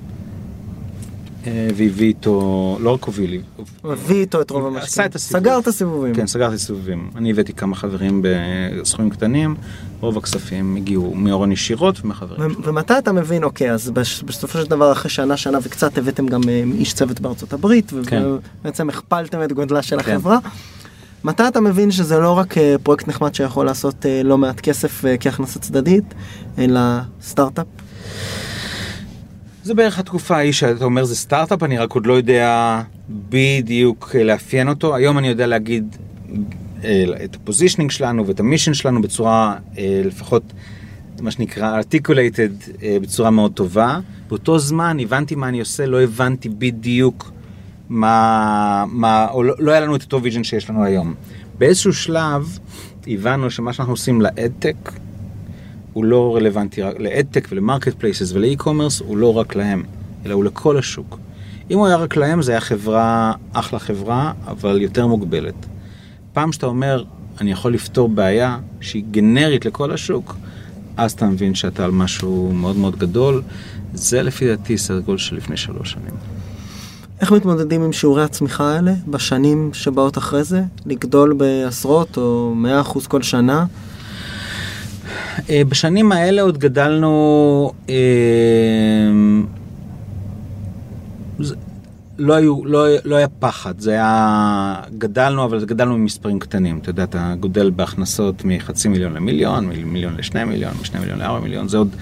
אה, והביא איתו, לא רק הוביל הביא איתו את רוב עשה המשקיעים. את הסיבוב. סגר את הסיבובים. כן, סגרתי סיבובים. אני הבאתי כמה חברים בסכומים קטנים, רוב הכספים הגיעו מאורן ישירות ומחברים. ו- ומתי אתה מבין, אוקיי, אז בש- בסופו של דבר אחרי שנה, שנה וקצת הבאתם גם אה, איש צוות בארצות הברית, כן. ובעצם הכפלתם את גודלה של כן. החברה. מתי אתה מבין שזה לא רק אה, פרויקט נחמד שיכול לעשות אה, לא מעט כסף אה, כהכנסה צדדית, אלא סטארט-אפ? זה בערך התקופה ההיא שאתה אומר זה סטארט-אפ, אני רק עוד לא יודע בדיוק לאפיין אותו. היום אני יודע להגיד את ה positioning שלנו ואת ה mission שלנו בצורה לפחות מה שנקרא articulated בצורה מאוד טובה. באותו זמן הבנתי מה אני עושה, לא הבנתי בדיוק מה, מה או לא, לא היה לנו את אותו vision שיש לנו היום. באיזשהו שלב הבנו שמה שאנחנו עושים ל AdTech הוא לא רלוונטי רק ל AdTech ול marketplaces ול e-commerce, הוא לא רק להם, אלא הוא לכל השוק. אם הוא היה רק להם, זה היה חברה, אחלה חברה, אבל יותר מוגבלת. פעם שאתה אומר, אני יכול לפתור בעיה שהיא גנרית לכל השוק, אז אתה מבין שאתה על משהו מאוד מאוד גדול. זה לפי דעתי סדר גודל של לפני שלוש שנים. איך מתמודדים עם שיעורי הצמיחה האלה בשנים שבאות אחרי זה? לגדול בעשרות או מאה אחוז כל שנה? אה, בשנים האלה עוד גדלנו, אה, לא, היו, לא, לא היה פחד, זה היה, גדלנו, אבל גדלנו ממספרים קטנים. אתה יודע, אתה גודל בהכנסות מחצי מיליון למיליון, ממיליון לשני מיליון, משני מיליון לארבע מיליון, זה עוד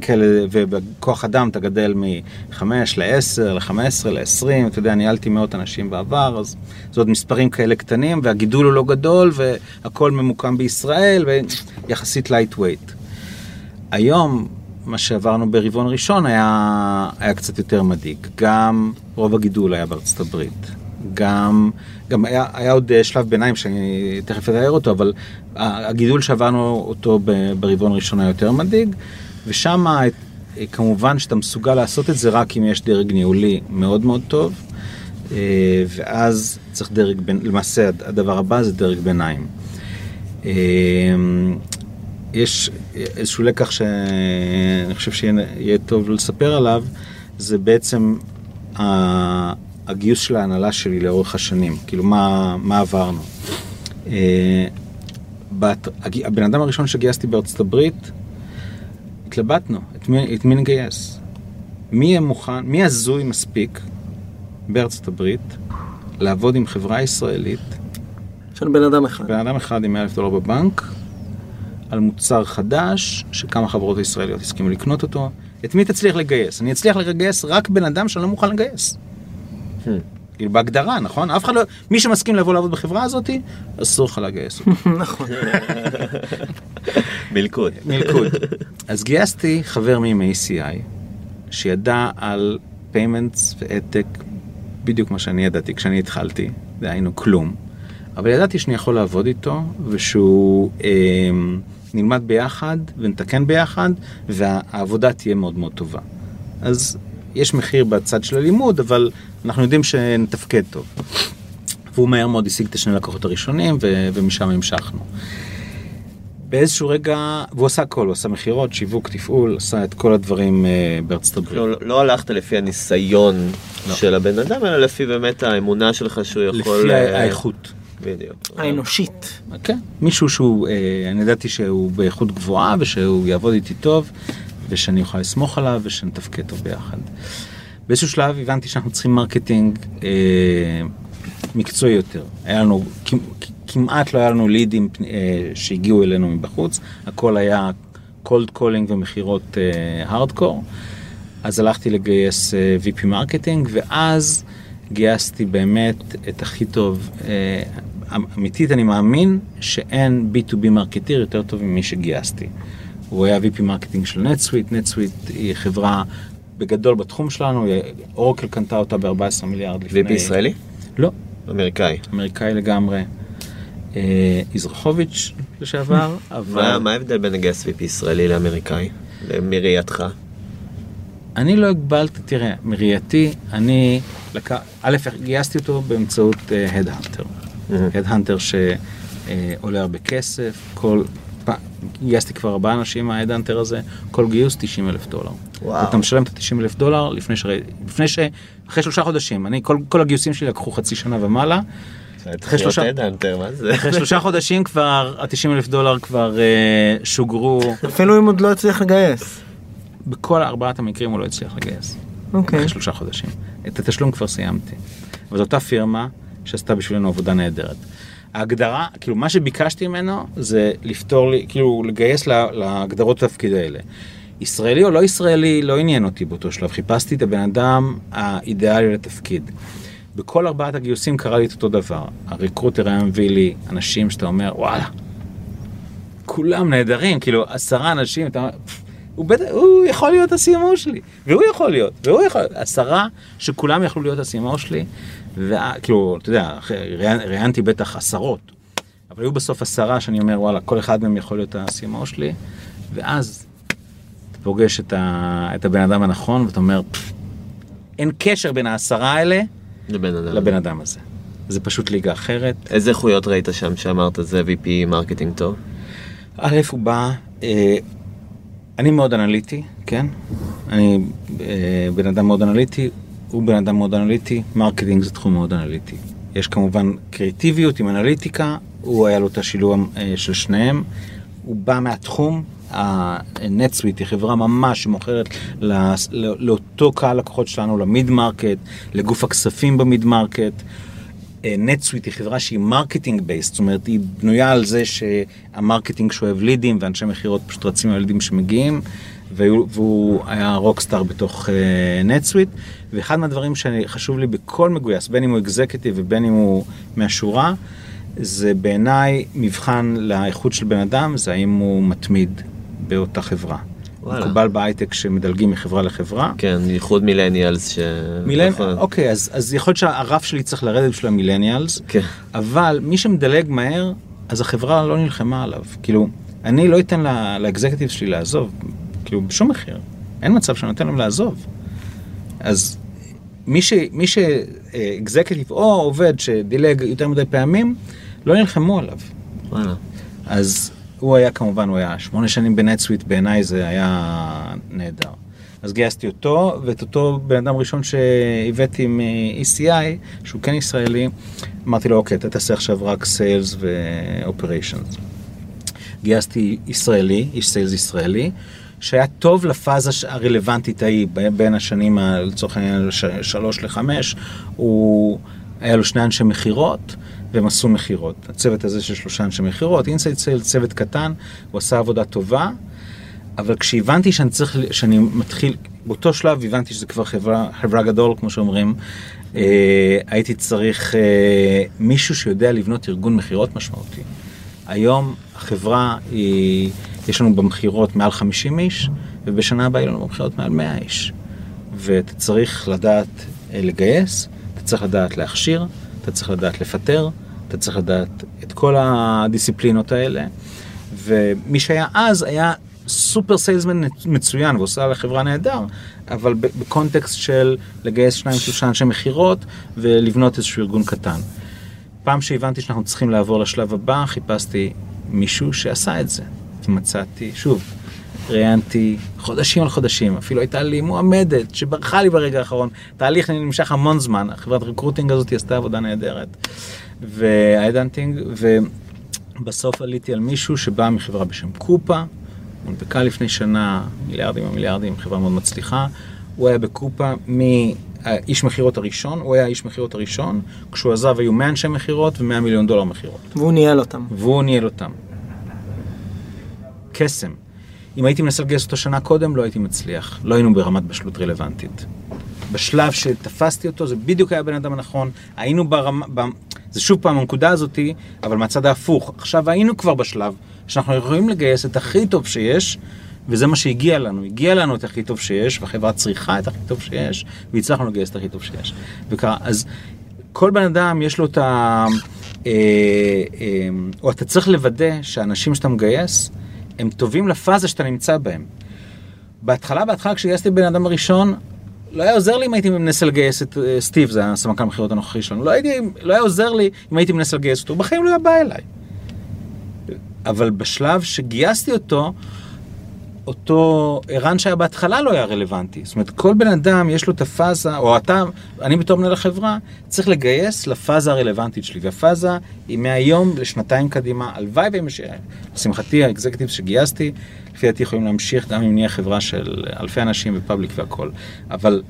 כאלה, ובכוח אדם אתה גדל מ-5 ל-10, ל-15, ל-20, אתה יודע, ניהלתי מאות אנשים בעבר, אז זה עוד מספרים כאלה קטנים, והגידול הוא לא גדול, והכל ממוקם בישראל, ויחסית lightweight. היום, מה שעברנו ברבעון ראשון היה, היה קצת יותר מדאיג. גם רוב הגידול היה בארצות הברית. גם, גם היה, היה עוד אה, שלב ביניים שאני תכף אתאר אותו, אבל ה- הגידול שעברנו אותו ברבעון ראשון היה יותר מדאיג, ושם אה, כמובן שאתה מסוגל לעשות את זה רק אם יש דרג ניהולי מאוד מאוד טוב, אה, ואז צריך דרג, בין- למעשה הדבר הבא זה דרג ביניים. אה, יש איזשהו לקח שאני חושב שיהיה טוב לספר עליו, זה בעצם הגיוס של ההנהלה שלי לאורך השנים, כאילו מה, מה עברנו. אה, בת- הבן אדם הראשון שגייסתי בארצות הברית, התלבטנו, את מי, את מי נגייס. מי יהיה מוכן, מי הזוי מספיק בארצות הברית לעבוד עם חברה ישראלית של בן אדם אחד. בן אדם אחד עם 100 אלף דולר בבנק, על מוצר חדש, שכמה חברות ישראליות הסכימו לקנות אותו. את מי תצליח לגייס? אני אצליח לגייס רק בן אדם שאני לא מוכן לגייס. כאילו בהגדרה, נכון? אף אחד לא... מי שמסכים לבוא לעבוד בחברה הזאת, אסור לך לגייס אותו. נכון. מלכוד. מלכוד. אז גייסתי חבר מ-ACI, שידע על payments ואדטק בדיוק מה שאני ידעתי כשאני התחלתי, דהיינו כלום. אבל ידעתי שאני יכול לעבוד איתו, ושהוא אה, נלמד ביחד ונתקן ביחד, והעבודה תהיה מאוד מאוד טובה. אז יש מחיר בצד של הלימוד, אבל אנחנו יודעים שנתפקד טוב. והוא מהר מאוד השיג את השני לקוחות הראשונים, ו- ומשם המשכנו. באיזשהו רגע, והוא עשה הכל, הוא עשה מכירות, שיווק, תפעול, עשה את כל הדברים אה, בארצות הברית. לא, לא הלכת לפי הניסיון לא. של הבן אדם, אלא לפי באמת האמונה שלך שהוא יכול... לפי אה, האיכות. בדיוק. האנושית. כן, מישהו שהוא, אה, אני ידעתי שהוא באיכות גבוהה ושהוא יעבוד איתי טוב ושאני אוכל לסמוך עליו ושנתפקד טוב ביחד. באיזשהו שלב הבנתי שאנחנו צריכים marketing אה, מקצועי יותר. היה לנו, כמ- כמעט לא היה לנו לידים אה, שהגיעו אלינו מבחוץ, הכל היה cold calling ומכירות הארדקור. אז הלכתי לגייס אה, VP marketing ואז גייסתי באמת את הכי טוב. אה, אמיתית אני מאמין שאין B2B marketeer יותר טוב ממי שגייסתי. הוא היה VP marketing של NetSuite, NetSuite היא חברה בגדול בתחום שלנו, Oracle קנתה אותה ב-14 מיליארד לפני... VP ישראלי? לא, אמריקאי. אמריקאי לגמרי. אה, יזרחוביץ' לשעבר, אבל... מה מה ההבדל בין לגייס VP ישראלי לאמריקאי? מראייתך? אני לא הגבלתי, תראה, מראייתי, אני. א', גייסתי אותו באמצעות headhunter. headhunter שעולה הרבה כסף, כל גייסתי כבר ארבעה אנשים מה headhunter הזה, כל גיוס 90 אלף דולר. וואו. אתה משלם את ה-90 אלף דולר לפני ש... לפני ש... אחרי שלושה חודשים, אני, כל, כל הגיוסים שלי לקחו חצי שנה ומעלה. אחרי שלושה-? אחרי שלושה חודשים כבר, ה-90 אלף דולר כבר אה, שוגרו, אפילו אם עוד לא הצליח לגייס. בכל ארבעת המקרים הוא לא הצליח לגייס. אוקיי. אחרי שלושה חודשים. את התשלום כבר סיימתי. אבל זו אותה פירמה שעשתה בשבילנו עבודה נהדרת. ההגדרה, כאילו מה שביקשתי ממנו זה לפתור לי, כאילו לגייס לה- להגדרות התפקיד האלה. ישראלי או לא ישראלי לא עניין אותי באותו שלב, חיפשתי את הבן אדם האידיאלי לתפקיד. בכל ארבעת הגיוסים קרה לי את אותו דבר. הריקרוטר היה מביא לי אנשים שאתה אומר וואלה, כולם נהדרים, כאילו עשרה אנשים, אתה אומר, "פפ, הוא, בטח, הוא יכול להיות ה-CMO שלי, והוא יכול להיות, והוא יכול, עשרה שכולם יכלו להיות ה-CMO שלי, וכאילו, אתה יודע, ראיינתי בטח עשרות, אבל היו בסוף עשרה שאני אומר, וואלה, כל אחד מהם יכול להיות ה-CMO שלי, ואז אתה פוגש את, ה, את הבן אדם הנכון, ואתה אומר, "פפ, אין קשר בין העשרה האלה לבן אדם. לבן אדם הזה. זה פשוט ליגה אחרת. איזה איכויות ראית שם שאמרת זה VP marketing טוב? א', הוא בא, אה, אני מאוד אנליטי, כן? אני אה, בן אדם מאוד אנליטי, הוא בן אדם מאוד אנליטי, marketing זה תחום מאוד אנליטי. יש כמובן קריאטיביות עם אנליטיקה, הוא היה לו את השילוב אה, של שניהם, הוא בא מהתחום. ה NetSuite היא חברה ממש שמוכרת לס- לא- לאותו קהל לקוחות שלנו, ל mid-market, לגוף הכספים ב mid-market. NetSuite היא חברה שהיא marketing based, זאת אומרת היא בנויה על זה שה marketing שואב לידים ואנשי מכירות פשוט רצים על לידים שמגיעים והוא, והוא היה rockstar בתוך NetSuite ואחד מהדברים שחשוב לי בכל מגויס בין אם הוא executive ובין אם הוא מהשורה זה בעיניי מבחן לאיכות של בן אדם זה האם הוא מתמיד באותה חברה. וואלה. מקובל בהייטק שמדלגים מחברה לחברה. כן, ייחוד מילניאלס ש... מילן... נכון. אוקיי, אז, אז יכול להיות שהרף שלי צריך לרדת בשביל המילניאלס, כן. אבל מי שמדלג מהר, אז החברה לא נלחמה עליו. כאילו, אני לא אתן לאקזקטיב שלי לעזוב, כאילו, בשום מחיר. אין מצב שאני נותן להם לעזוב. אז מי ש... מי ש... אקזקטיב או עובד שדילג יותר מדי פעמים, לא נלחמו עליו. וואלה. אז הוא היה כמובן, הוא היה שמונה שנים בנטסוויט, בעיניי זה היה נהדר. אז גייסתי אותו, ואת אותו בן אדם ראשון שהבאתי מ-ECI, שהוא כן ישראלי, אמרתי לו, אוקיי, אתה תעשה עכשיו רק סיילס ואופריישנס. גייסתי ישראלי, איש סיילס ישראלי, שהיה טוב לפאזה הרלוונטית ההיא, בין השנים, לצורך העניין, שלוש לחמש, הוא, היה לו שני אנשי מכירות, והם עשו מכירות. הצוות הזה של שלושה אנשי מכירות, אינסייד סייל, צוות קטן, הוא עשה עבודה טובה, אבל כשהבנתי שאני צריך, שאני מתחיל, באותו שלב הבנתי שזה כבר חברה, חברה גדול, כמו שאומרים, אה, הייתי צריך אה, מישהו שיודע לבנות ארגון מכירות משמעותי. היום החברה היא, יש לנו במכירות מעל 50 איש, ובשנה הבאה יהיו לנו במכירות מעל 100 איש. ואתה צריך לדעת אה, לגייס, אתה צריך לדעת להכשיר, אתה צריך לדעת לפטר, אתה צריך לדעת את כל הדיסציפלינות האלה. ומי שהיה אז היה סופר סיילסמן מצוין ועושה לחברה נהדר, אבל בקונטקסט של לגייס שניים שלושה אנשי מכירות ולבנות איזשהו ארגון קטן. פעם שהבנתי שאנחנו צריכים לעבור לשלב הבא, חיפשתי מישהו שעשה את זה. ומצאתי, שוב, ראיינתי חודשים על חודשים, אפילו הייתה לי מועמדת שברחה לי ברגע האחרון. תהליך נמשך המון זמן, החברת recruiting הזאת עשתה עבודה נהדרת. וה headhunting, ובסוף עליתי על מישהו שבא מחברה בשם Coupa, הונפקה לפני שנה, מיליארדים ומיליארדים, חברה מאוד מצליחה. הוא היה ב Coupa מאיש מכירות הראשון, הוא היה איש מכירות הראשון, כשהוא עזב היו 100 אנשי מכירות ו-100 מיליון דולר מכירות. והוא ניהל אותם. והוא ניהל אותם. קסם. אם הייתי מנסה לגייס אותו שנה קודם, לא הייתי מצליח. לא היינו ברמת בשלות רלוונטית. בשלב שתפסתי אותו, זה בדיוק היה הבן אדם הנכון. היינו ברמה... ב... זה שוב פעם הנקודה הזאתי, אבל מהצד ההפוך. עכשיו היינו כבר בשלב שאנחנו יכולים לגייס את הכי טוב שיש, וזה מה שהגיע לנו. הגיע לנו את הכי טוב שיש, והחברה צריכה את הכי טוב שיש, והצלחנו לגייס את הכי טוב שיש. וקרה, אז כל בן אדם יש לו את ה... אה, אה, או אתה צריך לוודא שהאנשים שאתה מגייס, הם טובים לפאזה שאתה נמצא בהם. בהתחלה, בהתחלה כשגייסתי בן אדם הראשון, לא היה עוזר לי אם הייתי מנסה לגייס את אה, סטיב, זה הסמנכ"ל המכירות הנוכחי שלנו, לא, הייתי, לא היה עוזר לי אם הייתי מנסה לגייס אותו, בחיים לא היה בא אליי. אבל בשלב שגייסתי אותו, אותו ערן שהיה בהתחלה לא היה רלוונטי. זאת אומרת, כל בן אדם יש לו את הפאזה, או אתה, אני בתור מנהל החברה, צריך לגייס לפאזה הרלוונטית שלי. והפאזה היא מהיום לשנתיים קדימה. הלוואי והם, לשמחתי, ה executives שגייסתי, לפי דעתי יכולים להמשיך גם אם נהיה חברה של אלפי אנשים ו public והכל. אבל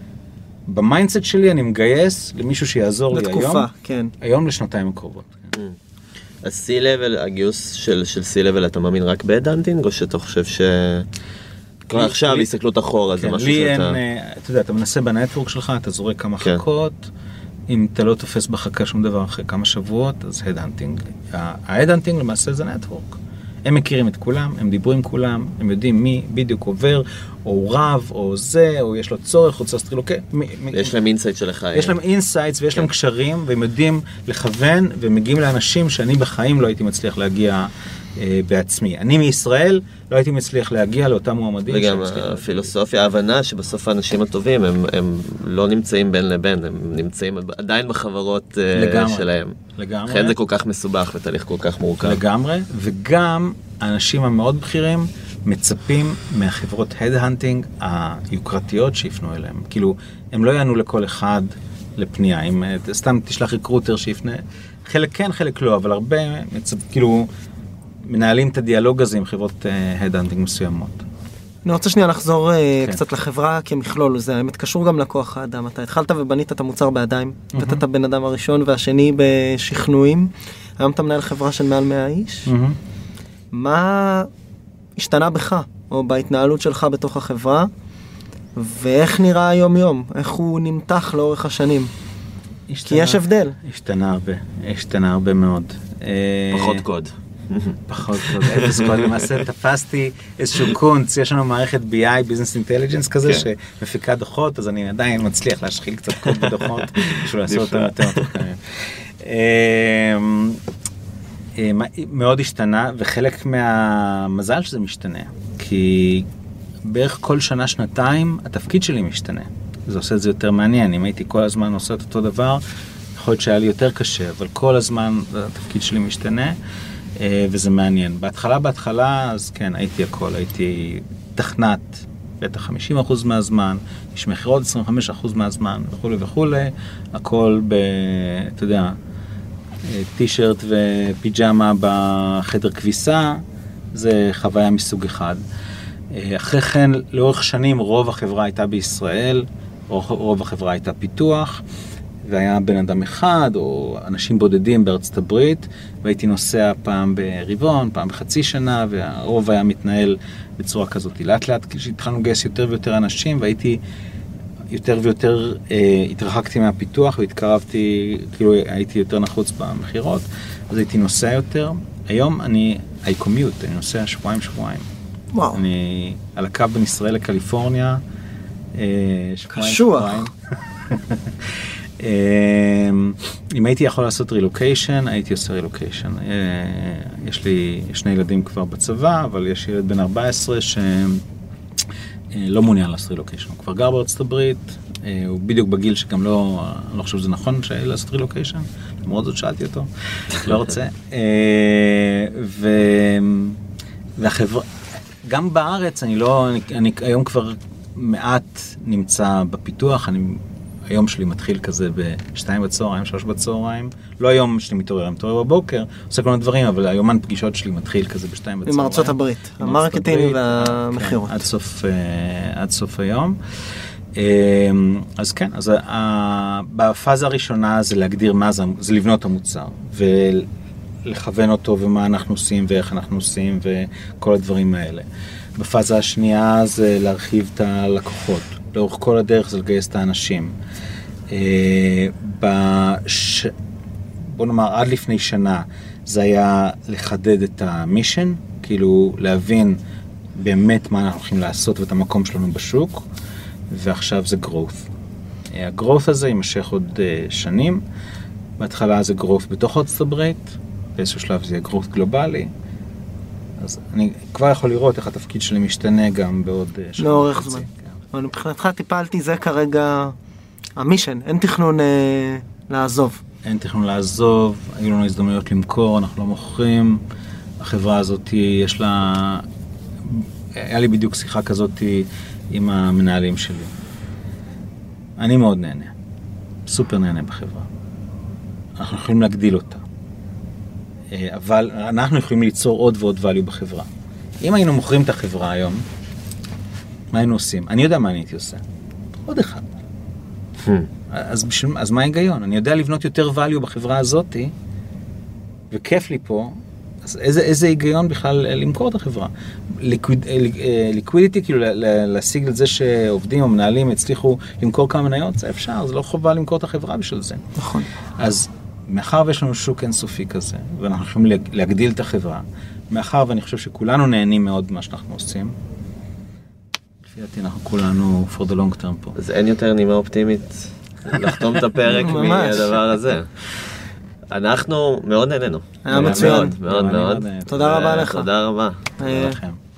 ב mindset שלי אני מגייס למישהו שיעזור לי היום. לתקופה, כן. היום לשנתיים הקרובות. אז C-Level, הגיוס של, של C-Level, אתה מאמין רק ב headhunting, או שאתה חושב ש... כבר עכשיו הסתכלות אחורה, זה כן, משהו לי אין, שאתה... אה, אתה יודע, אתה מנסה ב network שלך, אתה זורק כמה כן. חכות, אם אתה לא תופס בחכה שום דבר אחרי כמה שבועות, אז headhunting. ה headhunting למעשה זה network. הם מכירים את כולם, הם דיברו עם כולם, הם יודעים מי בדיוק עובר, או הוא רב, או זה, או יש לו צורך, רוצה לעשות רילוקי. מי- מי- יש להם insight שלך. יש להם insights ויש להם כן. קשרים, והם יודעים לכוון, ומגיעים לאנשים שאני בחיים לא הייתי מצליח להגיע אה, בעצמי. אני מישראל לא הייתי מצליח להגיע לאותם מועמדים. וגם. הפילוסופיה, ההבנה שבסוף האנשים הטובים הם, הם לא נמצאים בין לבין, הם נמצאים עדיין בחברות אה, לגמרי. שלהם. לגמרי. לכן זה כל כך מסובך ותהליך כל כך מורכב. לגמרי, וגם האנשים המאוד בכירים מצפים מהחברות headhunting היוקרתיות שיפנו אליהם. כאילו, הם לא יענו לכל אחד לפנייה, אם אה, סתם תשלח recruiter שיפנה, חלק כן, חלק לא, אבל הרבה מצפ... כאילו מנהלים את הדיאלוג הזה עם חברות הדהנטינג מסוימות. אני רוצה שנייה לחזור אה, כן. קצת לחברה כמכלול, זה האמת קשור גם לכוח האדם. אתה התחלת ובנית את המוצר בידיים, הבאת את הבן אדם הראשון והשני בשכנועים, היום אתה מנהל חברה של מעל 100 איש. מה השתנה בך, או בהתנהלות שלך בתוך החברה, ואיך נראה היום יום, איך הוא נמתח לאורך השנים. כי יש הבדל. השתנה הרבה, השתנה הרבה מאוד. אה, פחות קוד. פחות קוד, אפס קוד, למעשה תפסתי איזשהו קונץ, יש לנו מערכת BI, Business Intelligence כזה, כן. שמפיקה דוחות, אז אני עדיין מצליח להשחיל קצת קוד בדוחות, בשביל לעשות אותם. יותר מתוחכמים. אמ, מה- מאוד השתנה, וחלק מהמזל שזה משתנה, כי בערך כל שנה, שנתיים, התפקיד שלי משתנה. זה עושה את זה יותר מעניין, אם הייתי כל הזמן עושה את אותו דבר, יכול להיות שהיה לי יותר קשה, אבל כל הזמן התפקיד שלי משתנה, וזה מעניין. בהתחלה, בהתחלה, אז כן, הייתי הכל, הייתי תכנת, בטח 50% מהזמן, איש מכירות 25% מהזמן, וכולי וכולי, הכל ב... אתה יודע, טישרט ופיג'מה בחדר כביסה, זה חוויה מסוג אחד. אה, אחרי כן, לאורך שנים רוב החברה הייתה בישראל, רוב החברה הייתה פיתוח, והיה בן אדם אחד או אנשים בודדים בארצות הברית, והייתי נוסע פעם ברבעון, פעם בחצי שנה, והרוב היה מתנהל בצורה כזאת. לאט לאט כשהתחלנו לגייס יותר ויותר אנשים, והייתי יותר ויותר אה, התרחקתי מהפיתוח והתקרבתי, כאילו הייתי יותר נחוץ במכירות, אז הייתי נוסע יותר. היום אני, I commute, אני נוסע שבועיים שבועיים. וואו. אני על הקו בין ישראל לקליפורניה. אה, שבועיים קשוח. שבועיים. אה, אם הייתי יכול לעשות רילוקיישן, הייתי עושה רילוקיישן. אה, יש לי שני ילדים כבר בצבא, אבל יש ילד בן 14 ש... אה, מעוניין לעשות רילוקיישן, הוא כבר גר בארצות הברית, הוא בדיוק בגיל שגם לא, אני לא חושב שזה נכון לעשות רילוקיישן, למרות זאת שאלתי אותו, לא רוצה. ו... והחברה, גם בארץ אני לא, אני, אני היום כבר מעט נמצא בפיתוח, אני, היום שלי מתחיל כזה בשתיים בצהריים, שלוש בצהריים, לא היום שאני מתעורר, אני מתעורר בבוקר, עושה כל מיני דברים, אבל היומן פגישות שלי מתחיל כזה בשתיים בצהריים. עם ארצות הברית, ה marketing והמכירות. כן, עד סוף, אה, עד סוף היום. אה, אז כן, אז ה- בפאזה הראשונה זה להגדיר מה זה, זה לבנות המוצר, ולכוון אותו ומה אנחנו עושים ואיך אנחנו עושים וכל הדברים האלה. בפאזה השנייה זה להרחיב את הלקוחות, לאורך כל הדרך זה לגייס את האנשים. אה, בש... בוא נאמר עד לפני שנה זה היה לחדד את המישן, כאילו להבין באמת מה אנחנו הולכים לעשות ואת המקום שלנו בשוק, ועכשיו זה growth. אה, הגרואות הזה יימשך עוד אה, שנים, בהתחלה זה growth בתוך ארצות הברית, באיזשהו שלב זה יהיה growth גלובלי, אז אני כבר יכול לראות איך התפקיד שלי משתנה גם בעוד אה, שנה לאורך. זמן. אבל מבחינתך טיפלתי זה כרגע המישן, אין תכנון אה, לעזוב. אין תכנון לעזוב, היו לנו הזדמנויות למכור, אנחנו לא מוכרים, החברה הזאת, יש לה... היה לי בדיוק שיחה כזאת עם המנהלים שלי. אני מאוד נהנה, סופר נהנה בחברה. אנחנו יכולים להגדיל אותה. אה, אבל אנחנו יכולים ליצור עוד ועוד value בחברה. אם היינו מוכרים את החברה היום, מה היינו עושים? אני יודע מה אני הייתי עושה. עוד אחד. אז, בשביל, אז מה ההיגיון? אני יודע לבנות יותר value בחברה הזאתי, וכיף לי פה, אז איזה, איזה היגיון בכלל למכור את החברה? ליקווידיטי, כאילו להשיג את זה שעובדים או מנהלים הצליחו למכור כמה מניות, זה אפשר, זה לא חובה למכור את החברה בשביל זה. נכון. אז מאחר ויש לנו שוק אינסופי כזה, ואנחנו יכולים להגדיל את החברה, מאחר ואני חושב שכולנו נהנים מאוד ממה שאנחנו עושים, לפי דעתי אנחנו כולנו for the long term פה. אז אין יותר נימה אופטימית לחתום את הפרק. מהדבר הזה. אנחנו מאוד נהנינו. היה מצוין. מאוד מאוד מאוד. תודה רבה לך. תודה רבה. אה, תודה לכם.